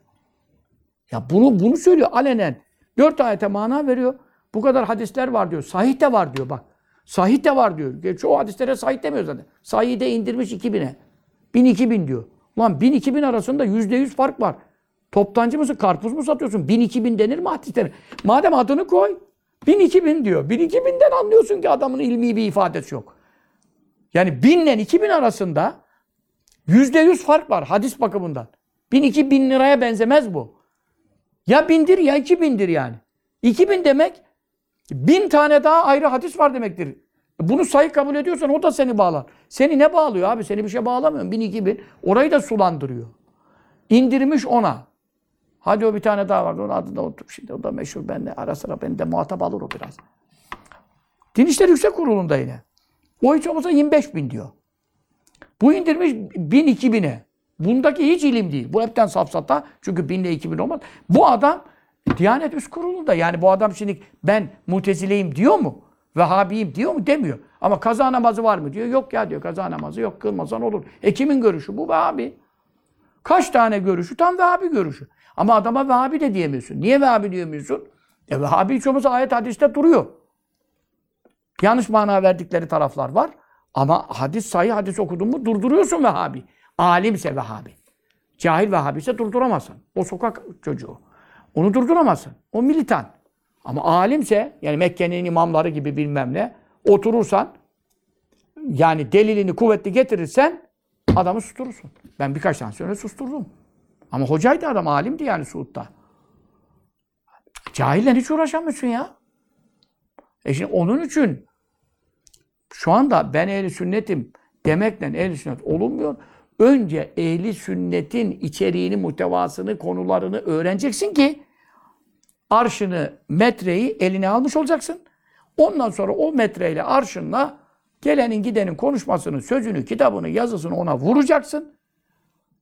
Ya bunu bunu söylüyor alenen. Dört ayete mana veriyor. Bu kadar hadisler var diyor. Sahih de var diyor bak. Sahih de var diyor. Çoğu hadislere sahih demiyor zaten. Sahih de indirmiş 2000'e. 1000 2000 diyor. Lan 1000 2000 arasında %100 fark var. Toptancı mısın? Karpuz mu satıyorsun? 1000 2000 denir mi hadislere? Madem adını koy. 1000 2000 diyor. 1000 2000'den anlıyorsun ki adamın ilmi bir ifadesi yok. Yani 1000 ile 2000 arasında %100 fark var hadis bakımından. 1000 2000 liraya benzemez bu. Ya bindir ya 2000'dir yani. 2000 demek bin tane daha ayrı hadis var demektir. Bunu sayı kabul ediyorsan o da seni bağlar. Seni ne bağlıyor abi? Seni bir şey bağlamıyor. Bin iki bin. Orayı da sulandırıyor. İndirmiş ona. Hadi o bir tane daha vardı. Onun adı da unuttum şimdi. O da meşhur. Ben ara sıra beni de muhatap alır o biraz. Din İşleri Yüksek Kurulu'nda yine. O hiç olmazsa 25 bin diyor. Bu indirmiş bin iki bine. Bundaki hiç ilim değil. Bu hepten safsata. Çünkü binle iki bin olmaz. Bu adam Diyanet Üst Kurulu'nda. Yani bu adam şimdi ben mutezileyim diyor mu? Vehhabiyim diyor mu? Demiyor. Ama kaza namazı var mı diyor. Yok ya diyor kaza namazı yok kılmasan olur. E kimin görüşü? Bu Vehhabi. Kaç tane görüşü? Tam Vehhabi görüşü. Ama adama Vehhabi de diyemiyorsun. Niye Vehhabi diyemiyorsun? E Vehhabi hiç olmazsa ayet hadiste duruyor. Yanlış mana verdikleri taraflar var. Ama hadis sayı hadis okudun mu durduruyorsun Vehhabi. Alimse Vehhabi. Cahil Vehhabi ise durduramazsın. O sokak çocuğu. Onu durduramazsın. O militan. Ama alimse yani Mekke'nin imamları gibi bilmem ne oturursan yani delilini kuvvetli getirirsen adamı susturursun. Ben birkaç tane sonra susturdum. Ama hocaydı adam, alimdi yani Suud'da. Cahille hiç uğraşamıyorsun ya. E şimdi onun için şu anda ben ehli sünnetim demekle ehli sünnet olunmuyor. Önce ehli sünnetin içeriğini, muhtevasını, konularını öğreneceksin ki arşını, metreyi eline almış olacaksın. Ondan sonra o metreyle arşınla gelenin gidenin konuşmasını, sözünü, kitabını, yazısını ona vuracaksın.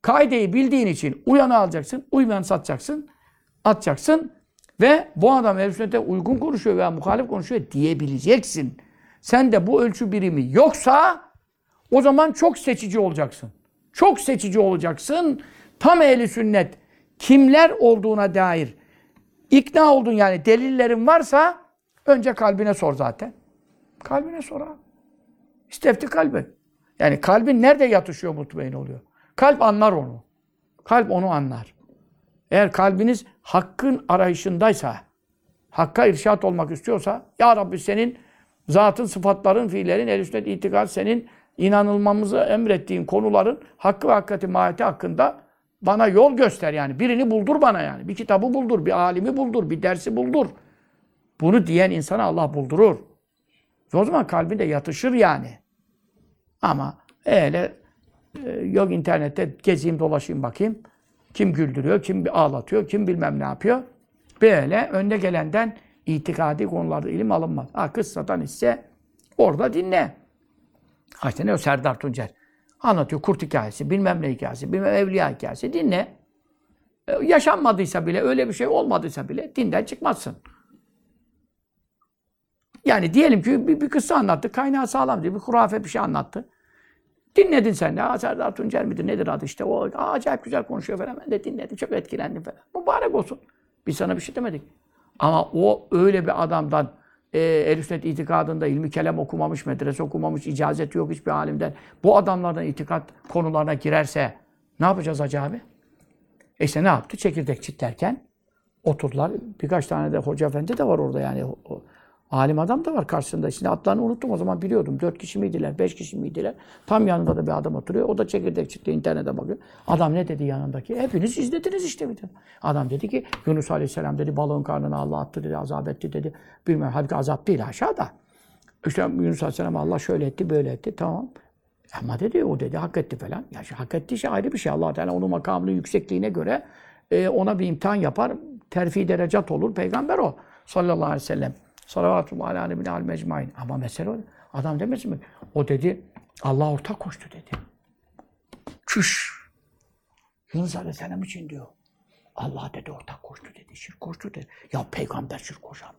Kaideyi bildiğin için uyanı alacaksın, uymayanı satacaksın, atacaksın ve bu adam ehl uygun konuşuyor veya muhalif konuşuyor diyebileceksin. Sen de bu ölçü birimi yoksa o zaman çok seçici olacaksın. Çok seçici olacaksın. Tam ehli sünnet kimler olduğuna dair ikna oldun yani delillerin varsa önce kalbine sor zaten. Kalbine sor abi. İstefti kalbi. Yani kalbin nerede yatışıyor mutmain oluyor. Kalp anlar onu. Kalp onu anlar. Eğer kalbiniz hakkın arayışındaysa, hakka irşat olmak istiyorsa, Ya Rabbi senin zatın, sıfatların, fiillerin, el sünnet itikad senin inanılmamızı emrettiğin konuların hakkı ve hakikati mahiyeti hakkında bana yol göster yani. Birini buldur bana yani. Bir kitabı buldur, bir alimi buldur, bir dersi buldur. Bunu diyen insana Allah buldurur. O zaman kalbinde yatışır yani. Ama öyle yok internette gezeyim dolaşayım bakayım. Kim güldürüyor, kim ağlatıyor, kim bilmem ne yapıyor. Böyle önde gelenden itikadi konularda ilim alınmaz. Ha kıssadan ise orada dinle. Ha işte ne o Serdar Tuncer. Anlatıyor kurt hikayesi, bilmem ne hikayesi, bilmem evliya hikayesi. Dinle. E, yaşanmadıysa bile, öyle bir şey olmadıysa bile dinden çıkmazsın. Yani diyelim ki bir, bir kıssa anlattı, kaynağı sağlam diye bir hurafe bir şey anlattı. Dinledin sen de. Serdar Tuncer midir nedir adı işte. O acayip güzel konuşuyor falan. Ben de dinledim. Çok etkilendim falan. Mübarek olsun. Biz sana bir şey demedik. Ama o öyle bir adamdan e, Ehl-i Sünnet itikadında ilmi kelam okumamış, medrese okumamış, icazeti yok hiçbir alimden. Bu adamlardan itikat konularına girerse ne yapacağız Hacı abi? E işte ne yaptı? Çekirdek çitlerken oturdular. Birkaç tane de hoca efendi de var orada yani. O, o, alim adam da var karşısında. Şimdi adlarını unuttum o zaman biliyordum. Dört kişi miydiler, beş kişi miydiler? Tam yanında da bir adam oturuyor. O da çekirdek çıktı internete bakıyor. Adam ne dedi yanındaki? Hepiniz izlediniz işte bir de. Adam dedi ki Yunus Aleyhisselam dedi balığın karnına Allah attı dedi, azap etti dedi. Bilmem halbuki azap değil aşağıda. İşte Yunus Aleyhisselam Allah şöyle etti, böyle etti. Tamam. Ama dedi o dedi hak etti falan. Ya şu hak ettiği şey ayrı bir şey. Allah Teala onun makamının yüksekliğine göre e, ona bir imtihan yapar. Terfi derecat olur. Peygamber o. Sallallahu aleyhi ve sellem. Salavatullah ala nebine al mecmain. Ama mesele o. Adam demesin mi? O dedi Allah ortak koştu dedi. Çüş. Yunus Aleyhisselam için diyor. Allah dedi ortak koştu dedi. Şirk koştu dedi. Ya peygamber şirk koşar mı?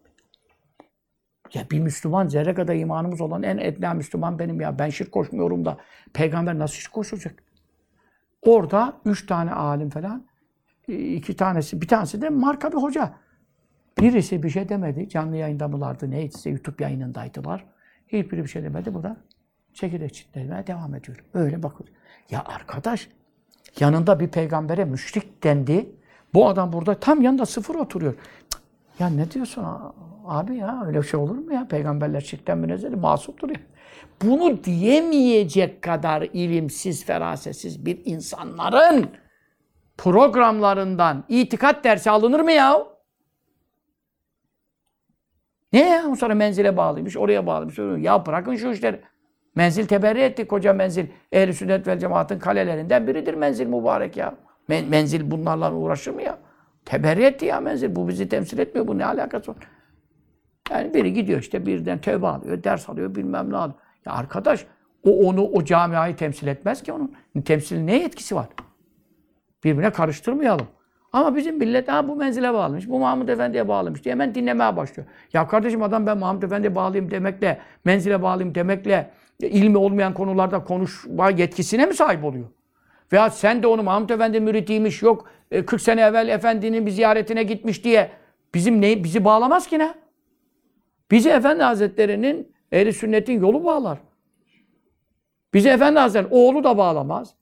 Ya bir Müslüman zerre kadar imanımız olan en etna Müslüman benim ya. Ben şirk koşmuyorum da peygamber nasıl şirk koşacak? Orada üç tane alim falan, iki tanesi, bir tanesi de marka bir hoca. Birisi bir şey demedi. Canlı yayında mılardı neyse YouTube yayınındaydılar. Hiçbiri bir şey demedi. Bu da çekirdek çitlemeye devam ediyor. Öyle bakıyor. Ya arkadaş yanında bir peygambere müşrik dendi. Bu adam burada tam yanında sıfır oturuyor. Ya ne diyorsun abi ya öyle şey olur mu ya? Peygamberler şirkten münezzeli masumdur ya. Bunu diyemeyecek kadar ilimsiz, ferasetsiz bir insanların programlarından itikat dersi alınır mı ya? Ne ya? O sonra menzile bağlıymış, oraya bağlıymış. oraya- Ya bırakın şu işleri. Menzil teberri etti koca menzil. Ehl-i sünnet vel cemaatin kalelerinden biridir menzil mübarek ya. Men- menzil bunlarla uğraşır mı ya? Teberri etti ya menzil. Bu bizi temsil etmiyor. Bu ne alakası var? Yani biri gidiyor işte birden tövbe alıyor, ders alıyor, bilmem ne alıyor. Ya arkadaş o onu, o camiayı temsil etmez ki onun. Temsil ne etkisi var? Birbirine karıştırmayalım. Ama bizim millet ha bu menzile bağlamış, bu Mahmud Efendi'ye bağlamış diye hemen dinlemeye başlıyor. Ya kardeşim adam ben Mahmud Efendi'ye bağlayayım demekle, menzile bağlayayım demekle e, ilmi olmayan konularda konuşma yetkisine mi sahip oluyor? Veya sen de onu Mahmud Efendi müritiymiş, yok e, 40 sene evvel Efendi'nin bir ziyaretine gitmiş diye bizim ne bizi bağlamaz ki ne? Bizi Efendi Hazretleri'nin ehli sünnetin yolu bağlar. Bizi Efendi Hazretleri oğlu da bağlamaz.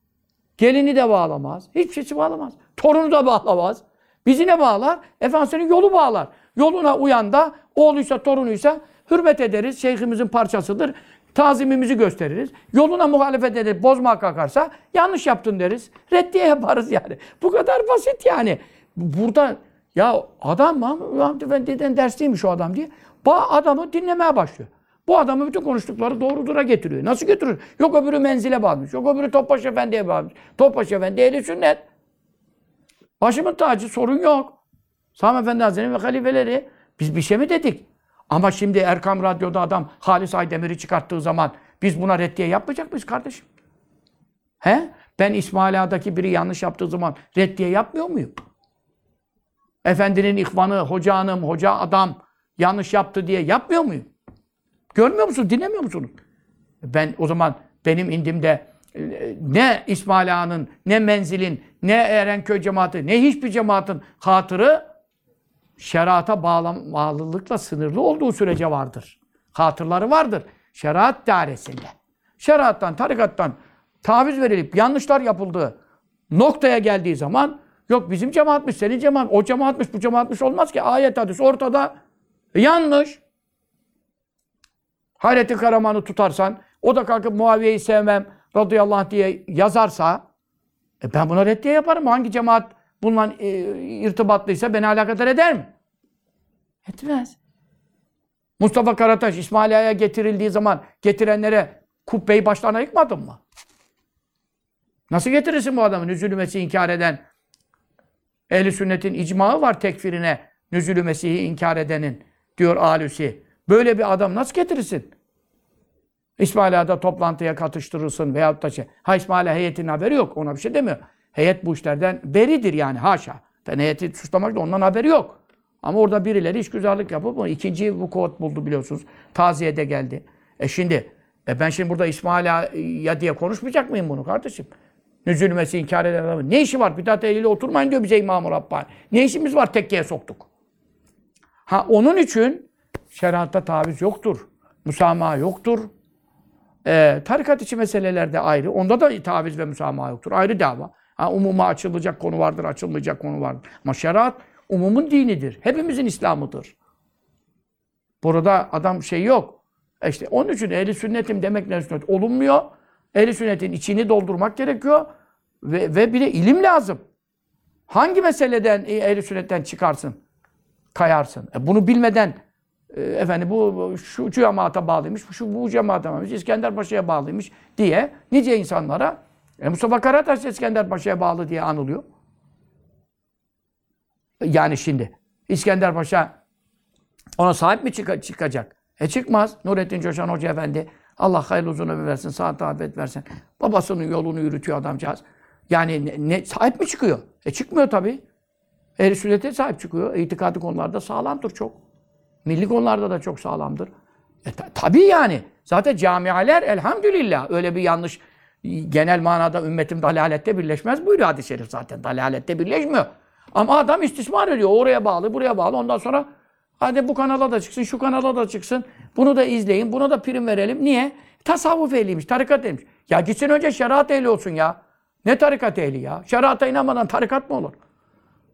Gelini de bağlamaz. Hiçbir şeysi bağlamaz. Torunu da bağlamaz. Bizi ne bağlar? Efendimiz'in yolu bağlar. Yoluna uyan da oğluysa torunuysa hürmet ederiz. Şeyhimizin parçasıdır. Tazimimizi gösteririz. Yoluna muhalefet edip bozmaya kalkarsa yanlış yaptın deriz. Reddiye yaparız yani. Bu kadar basit yani. Burada ya adam Mahmud Efendi'den dersliymiş o adam diye. Bu adamı dinlemeye başlıyor. Bu adamı bütün konuştukları doğrudura getiriyor. Nasıl götürür? Yok öbürü menzile bağlamış. Yok öbürü Topbaş Efendi'ye bağlamış. Topbaş Efendi ehli sünnet. Başımın tacı sorun yok. Sami Efendi Hazretleri ve halifeleri biz bir şey mi dedik? Ama şimdi Erkam Radyo'da adam Halis Aydemir'i çıkarttığı zaman biz buna reddiye yapmayacak mıyız kardeşim? He? Ben İsmail Ağa'daki biri yanlış yaptığı zaman reddiye yapmıyor muyum? Efendinin ihvanı, hoca hanım, hoca adam yanlış yaptı diye yapmıyor muyum? Görmüyor musun? Dinlemiyor musunuz? Ben o zaman benim indimde e, ne İsmail Ağa'nın, ne Menzil'in, ne Erenköy cemaati, ne hiçbir cemaatin hatırı şerata bağlam bağlılıkla sınırlı olduğu sürece vardır. Hatırları vardır. Şeriat dairesinde. Şeriattan, tarikattan taviz verilip yanlışlar yapıldığı noktaya geldiği zaman yok bizim cemaatmiş, senin cemaat, o cemaatmiş, bu cemaatmiş olmaz ki. Ayet hadis ortada. Yanlış. Hayrettin Karaman'ı tutarsan, o da kalkıp Muaviye'yi sevmem radıyallahu anh diye yazarsa, e ben buna reddiye yaparım. Hangi cemaat bununla e, irtibatlıysa beni alakadar eder mi? Etmez. Mustafa Karataş İsmail Ağa'ya getirildiği zaman getirenlere kubbeyi başlarına yıkmadın mı? Nasıl getirirsin bu adamı? Nüzülü inkar eden Ehli sünnetin icmağı var tekfirine Nüzülü Mesih'i inkar edenin diyor Alusi. Böyle bir adam nasıl getirirsin? İsmail Ağa'da toplantıya katıştırırsın veyahut da şey. Ha İsmail Ağa heyetinin haberi yok. Ona bir şey demiyor. Heyet bu işlerden beridir yani haşa. Ben heyeti suçlamak da ondan haberi yok. Ama orada birileri işgüzarlık yapıp ikinci vukuat buldu biliyorsunuz. Taziyede geldi. E şimdi e ben şimdi burada İsmail Ağa'ya diye konuşmayacak mıyım bunu kardeşim? Nüzül Mesih inkar eden adamın. Ne işi var? Bidat ehliyle oturmayın diyor bize İmam-ı Rabbani. Ne işimiz var tekkeye soktuk. Ha onun için şeriatta taviz yoktur. Müsamaha yoktur. Ee, tarikat içi meselelerde ayrı. Onda da taviz ve müsamaha yoktur. Ayrı dava. Ha, umuma açılacak konu vardır, açılmayacak konu vardır. Ama şeriat umumun dinidir. Hepimizin İslam'ıdır. Burada adam şey yok. E İşte onun için ehli sünnetim demek ne sünnet olunmuyor. Ehli sünnetin içini doldurmak gerekiyor. Ve, ve bir de ilim lazım. Hangi meseleden ehli sünnetten çıkarsın? Kayarsın. E bunu bilmeden e, efendim bu, bu şu cemaate bağlıymış, şu bu cemaate bağlıymış, İskender Paşa'ya bağlıymış diye nice insanlara e, Mustafa Karataş İskender Paşa'ya bağlı diye anılıyor. Yani şimdi İskender Paşa ona sahip mi çıka- çıkacak? E çıkmaz. Nurettin Coşan Hoca Efendi Allah hayırlı uzun ömür versin, sağ afiyet versin. Babasının yolunu yürütüyor adamcağız. Yani ne, ne- sahip mi çıkıyor? E çıkmıyor tabii. Ehl-i sünnete sahip çıkıyor. İtikadi konularda sağlamdır çok. Milli konularda da çok sağlamdır. E, ta- tabii yani. Zaten camialer elhamdülillah öyle bir yanlış genel manada ümmetim dalalette birleşmez buyuruyor hadis-i şerif zaten. Dalalette birleşmiyor. Ama adam istismar ediyor. Oraya bağlı, buraya bağlı. Ondan sonra Hadi bu kanala da çıksın, şu kanala da çıksın. Bunu da izleyin, buna da prim verelim. Niye? Tasavvuf ehliymiş, tarikat ehliymiş. Ya gitsin önce şeriat ehli olsun ya. Ne tarikat ehli ya? Şeriata inanmadan tarikat mı olur?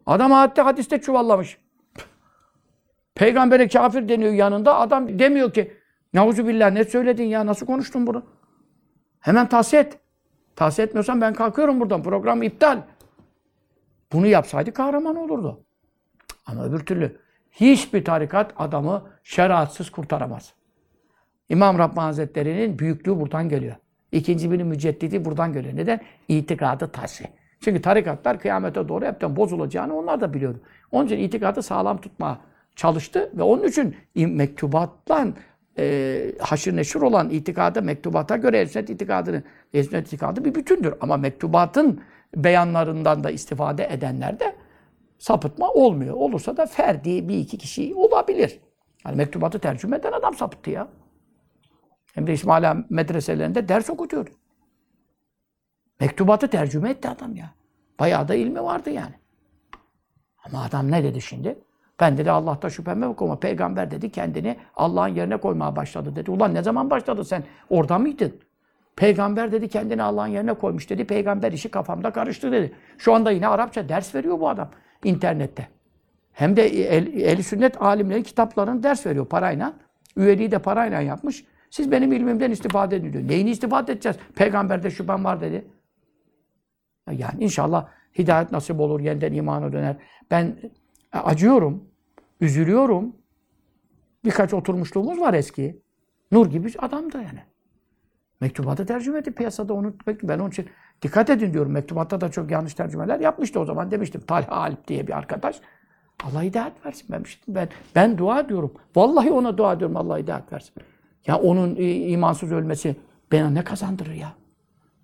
Adam hatta hadiste çuvallamış. Peygambere kafir deniyor yanında. Adam demiyor ki Nauzubillah ne söyledin ya? Nasıl konuştun bunu? Hemen tahsiye et. Tahsiye etmiyorsan ben kalkıyorum buradan. Program iptal. Bunu yapsaydı kahraman olurdu. Ama öbür türlü hiçbir tarikat adamı şeriatsız kurtaramaz. İmam Rabbani Hazretleri'nin büyüklüğü buradan geliyor. İkinci binin müceddidi buradan geliyor. Neden? İtikadı taşı. Çünkü tarikatlar kıyamete doğru hepten bozulacağını onlar da biliyordu. Onun için itikadı sağlam tutmaya çalıştı ve onun için mektubattan e, haşır neşir olan itikada, mektubata göre Ehl-i itikadının, Ehl-i itikadı bir bütündür. Ama mektubatın beyanlarından da istifade edenler de sapıtma olmuyor. Olursa da ferdi bir iki kişi olabilir. Yani mektubatı tercüme eden adam sapıttı ya. Hem de İsmaila medreselerinde ders okutuyordu. Mektubatı tercüme etti adam ya. Bayağı da ilmi vardı yani. Ama adam ne dedi şimdi? Ben dedi Allah'ta şüphem yok ama peygamber dedi kendini Allah'ın yerine koymaya başladı dedi. Ulan ne zaman başladı sen? Orada mıydın? Peygamber dedi kendini Allah'ın yerine koymuş dedi. Peygamber işi kafamda karıştı dedi. Şu anda yine Arapça ders veriyor bu adam internette. Hem de el, el sünnet alimlerin kitaplarını ders veriyor parayla. Üyeliği de parayla yapmış. Siz benim ilmimden istifade edin diyor. Neyini istifade edeceğiz? Peygamberde şüphem var dedi. Yani inşallah hidayet nasip olur, yeniden imana döner. Ben acıyorum, üzülüyorum. Birkaç oturmuşluğumuz var eski. Nur gibi adam da yani. Mektubatı tercüme etti piyasada onu ben onun için dikkat edin diyorum. Mektubatta da çok yanlış tercümeler yapmıştı o zaman demiştim. Talha Alp diye bir arkadaş. Allah hidayet versin ben, ben ben dua ediyorum. Vallahi ona dua ediyorum Allah hidayet versin. Ya onun imansız ölmesi bana ne kazandırır ya?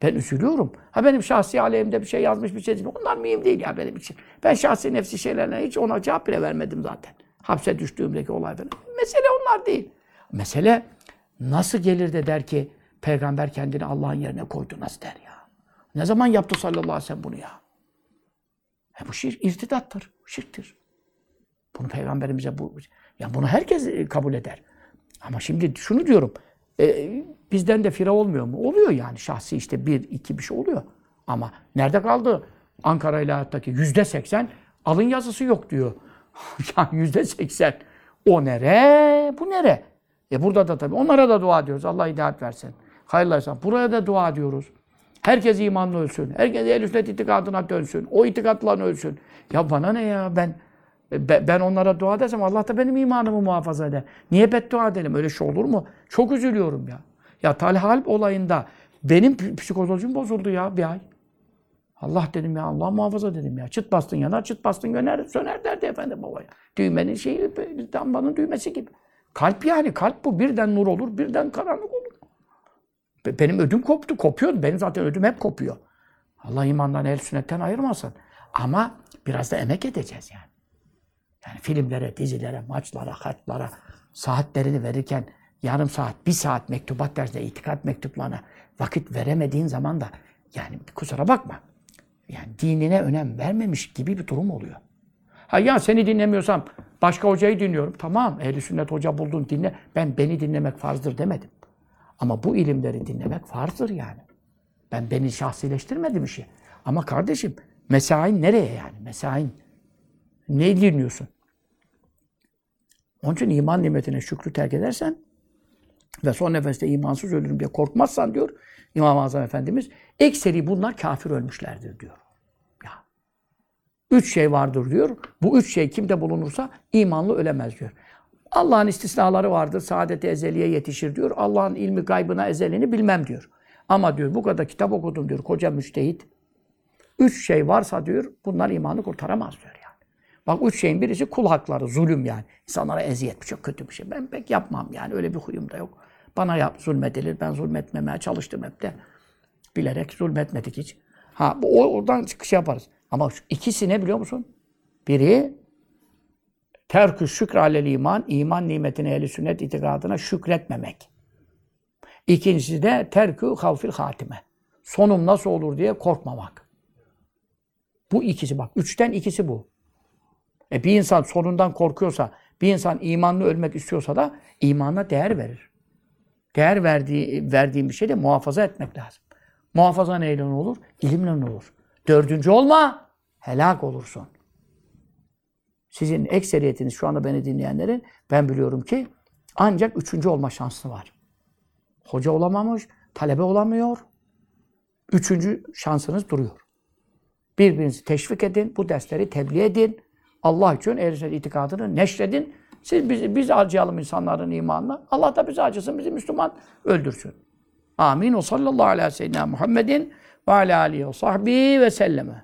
Ben üzülüyorum. Ha benim şahsi aleyhimde bir şey yazmış bir şey değil. Onlar mühim değil ya benim için. Ben şahsi nefsi şeylerine hiç ona cevap bile vermedim zaten. Hapse düştüğümdeki olaydan. Mesele onlar değil. Mesele nasıl gelir de der ki peygamber kendini Allah'ın yerine koydu nasıl der ya. Ne zaman yaptı sallallahu aleyhi ve sellem bunu ya? E bu şirk irtidattır, şirktir. Bunu peygamberimize bu ya bunu herkes kabul eder. Ama şimdi şunu diyorum. E, bizden de fira olmuyor mu? Oluyor yani şahsi işte bir, iki bir şey oluyor. Ama nerede kaldı? Ankara ilahiyattaki yüzde seksen alın yazısı yok diyor. (laughs) yani yüzde seksen. O nere? Bu nere? E burada da tabii onlara da dua ediyoruz. Allah hidayet versin. Hayırlı. Buraya da dua ediyoruz. Herkes imanlı ölsün. Herkes el sünnet itikadına dönsün. O itikatla ölsün. Ya bana ne ya ben ben onlara dua edersem Allah da benim imanımı muhafaza eder. Niye beddua edelim? Öyle şey olur mu? Çok üzülüyorum ya. Ya Talha Alp olayında benim psikolojim bozuldu ya bir ay. Allah dedim ya Allah muhafaza dedim ya. Çıt bastın yanar, çıt bastın söner, söner derdi efendim babaya. Düğmenin şeyi, dambanın düğmesi gibi. Kalp yani, kalp bu. Birden nur olur, birden karanlık olur. Benim ödüm koptu, kopuyordu. Benim zaten ödüm hep kopuyor. Allah imandan, el sünnetten ayırmasın. Ama biraz da emek edeceğiz yani. Yani filmlere, dizilere, maçlara, harplara saatlerini verirken yarım saat, bir saat mektubat dersine, itikat mektuplarına vakit veremediğin zaman da yani kusura bakma. Yani dinine önem vermemiş gibi bir durum oluyor. Ha ya seni dinlemiyorsam başka hocayı dinliyorum. Tamam ehli sünnet hoca buldun dinle. Ben beni dinlemek farzdır demedim. Ama bu ilimleri dinlemek farzdır yani. Ben beni şahsileştirmedim işi. Ama kardeşim mesain nereye yani? Mesain ne dinliyorsun? Onun için iman nimetine şükrü terk edersen ve son nefeste imansız ölürüm diye korkmazsan diyor İmam-ı Azam Efendimiz ekseri bunlar kafir ölmüşlerdir diyor. Ya. Üç şey vardır diyor. Bu üç şey kimde bulunursa imanlı ölemez diyor. Allah'ın istisnaları vardır. Saadeti ezeliye yetişir diyor. Allah'ın ilmi gaybına ezelini bilmem diyor. Ama diyor bu kadar kitap okudum diyor koca müştehit. Üç şey varsa diyor bunlar imanı kurtaramaz diyor. Bak üç şeyin birisi kul hakları, zulüm yani. İnsanlara eziyet bu çok kötü bir şey. Ben pek yapmam yani öyle bir huyum da yok. Bana yap, zulmedilir. Ben zulmetmemeye çalıştım hep de. Bilerek zulmetmedik hiç. Ha o, oradan çıkış yaparız. Ama şu ikisi ne biliyor musun? Biri terkü şükr iman, iman nimetine ehli sünnet itikadına şükretmemek. İkincisi de terkü havfil hatime. Sonum nasıl olur diye korkmamak. Bu ikisi bak. Üçten ikisi bu. E bir insan sonundan korkuyorsa, Bir insan imanlı ölmek istiyorsa da imanına değer verir. Değer verdiği, verdiğin bir şey de muhafaza etmek lazım. Muhafaza neyle olur? İlimle olur. Dördüncü olma, helak olursun. Sizin ekseriyetiniz şu anda beni dinleyenlerin ben biliyorum ki ancak üçüncü olma şansı var. Hoca olamamış, talebe olamıyor. Üçüncü şansınız duruyor. Birbirinizi teşvik edin, bu dersleri tebliğ edin. Allah için ehl itikadını neşredin. Siz biz, biz acıyalım insanların imanına. Allah da bizi acısın, bizi Müslüman öldürsün. Amin. O sallallahu aleyhi ve sellem Muhammedin ve ala alihi ve sahbihi ve selleme.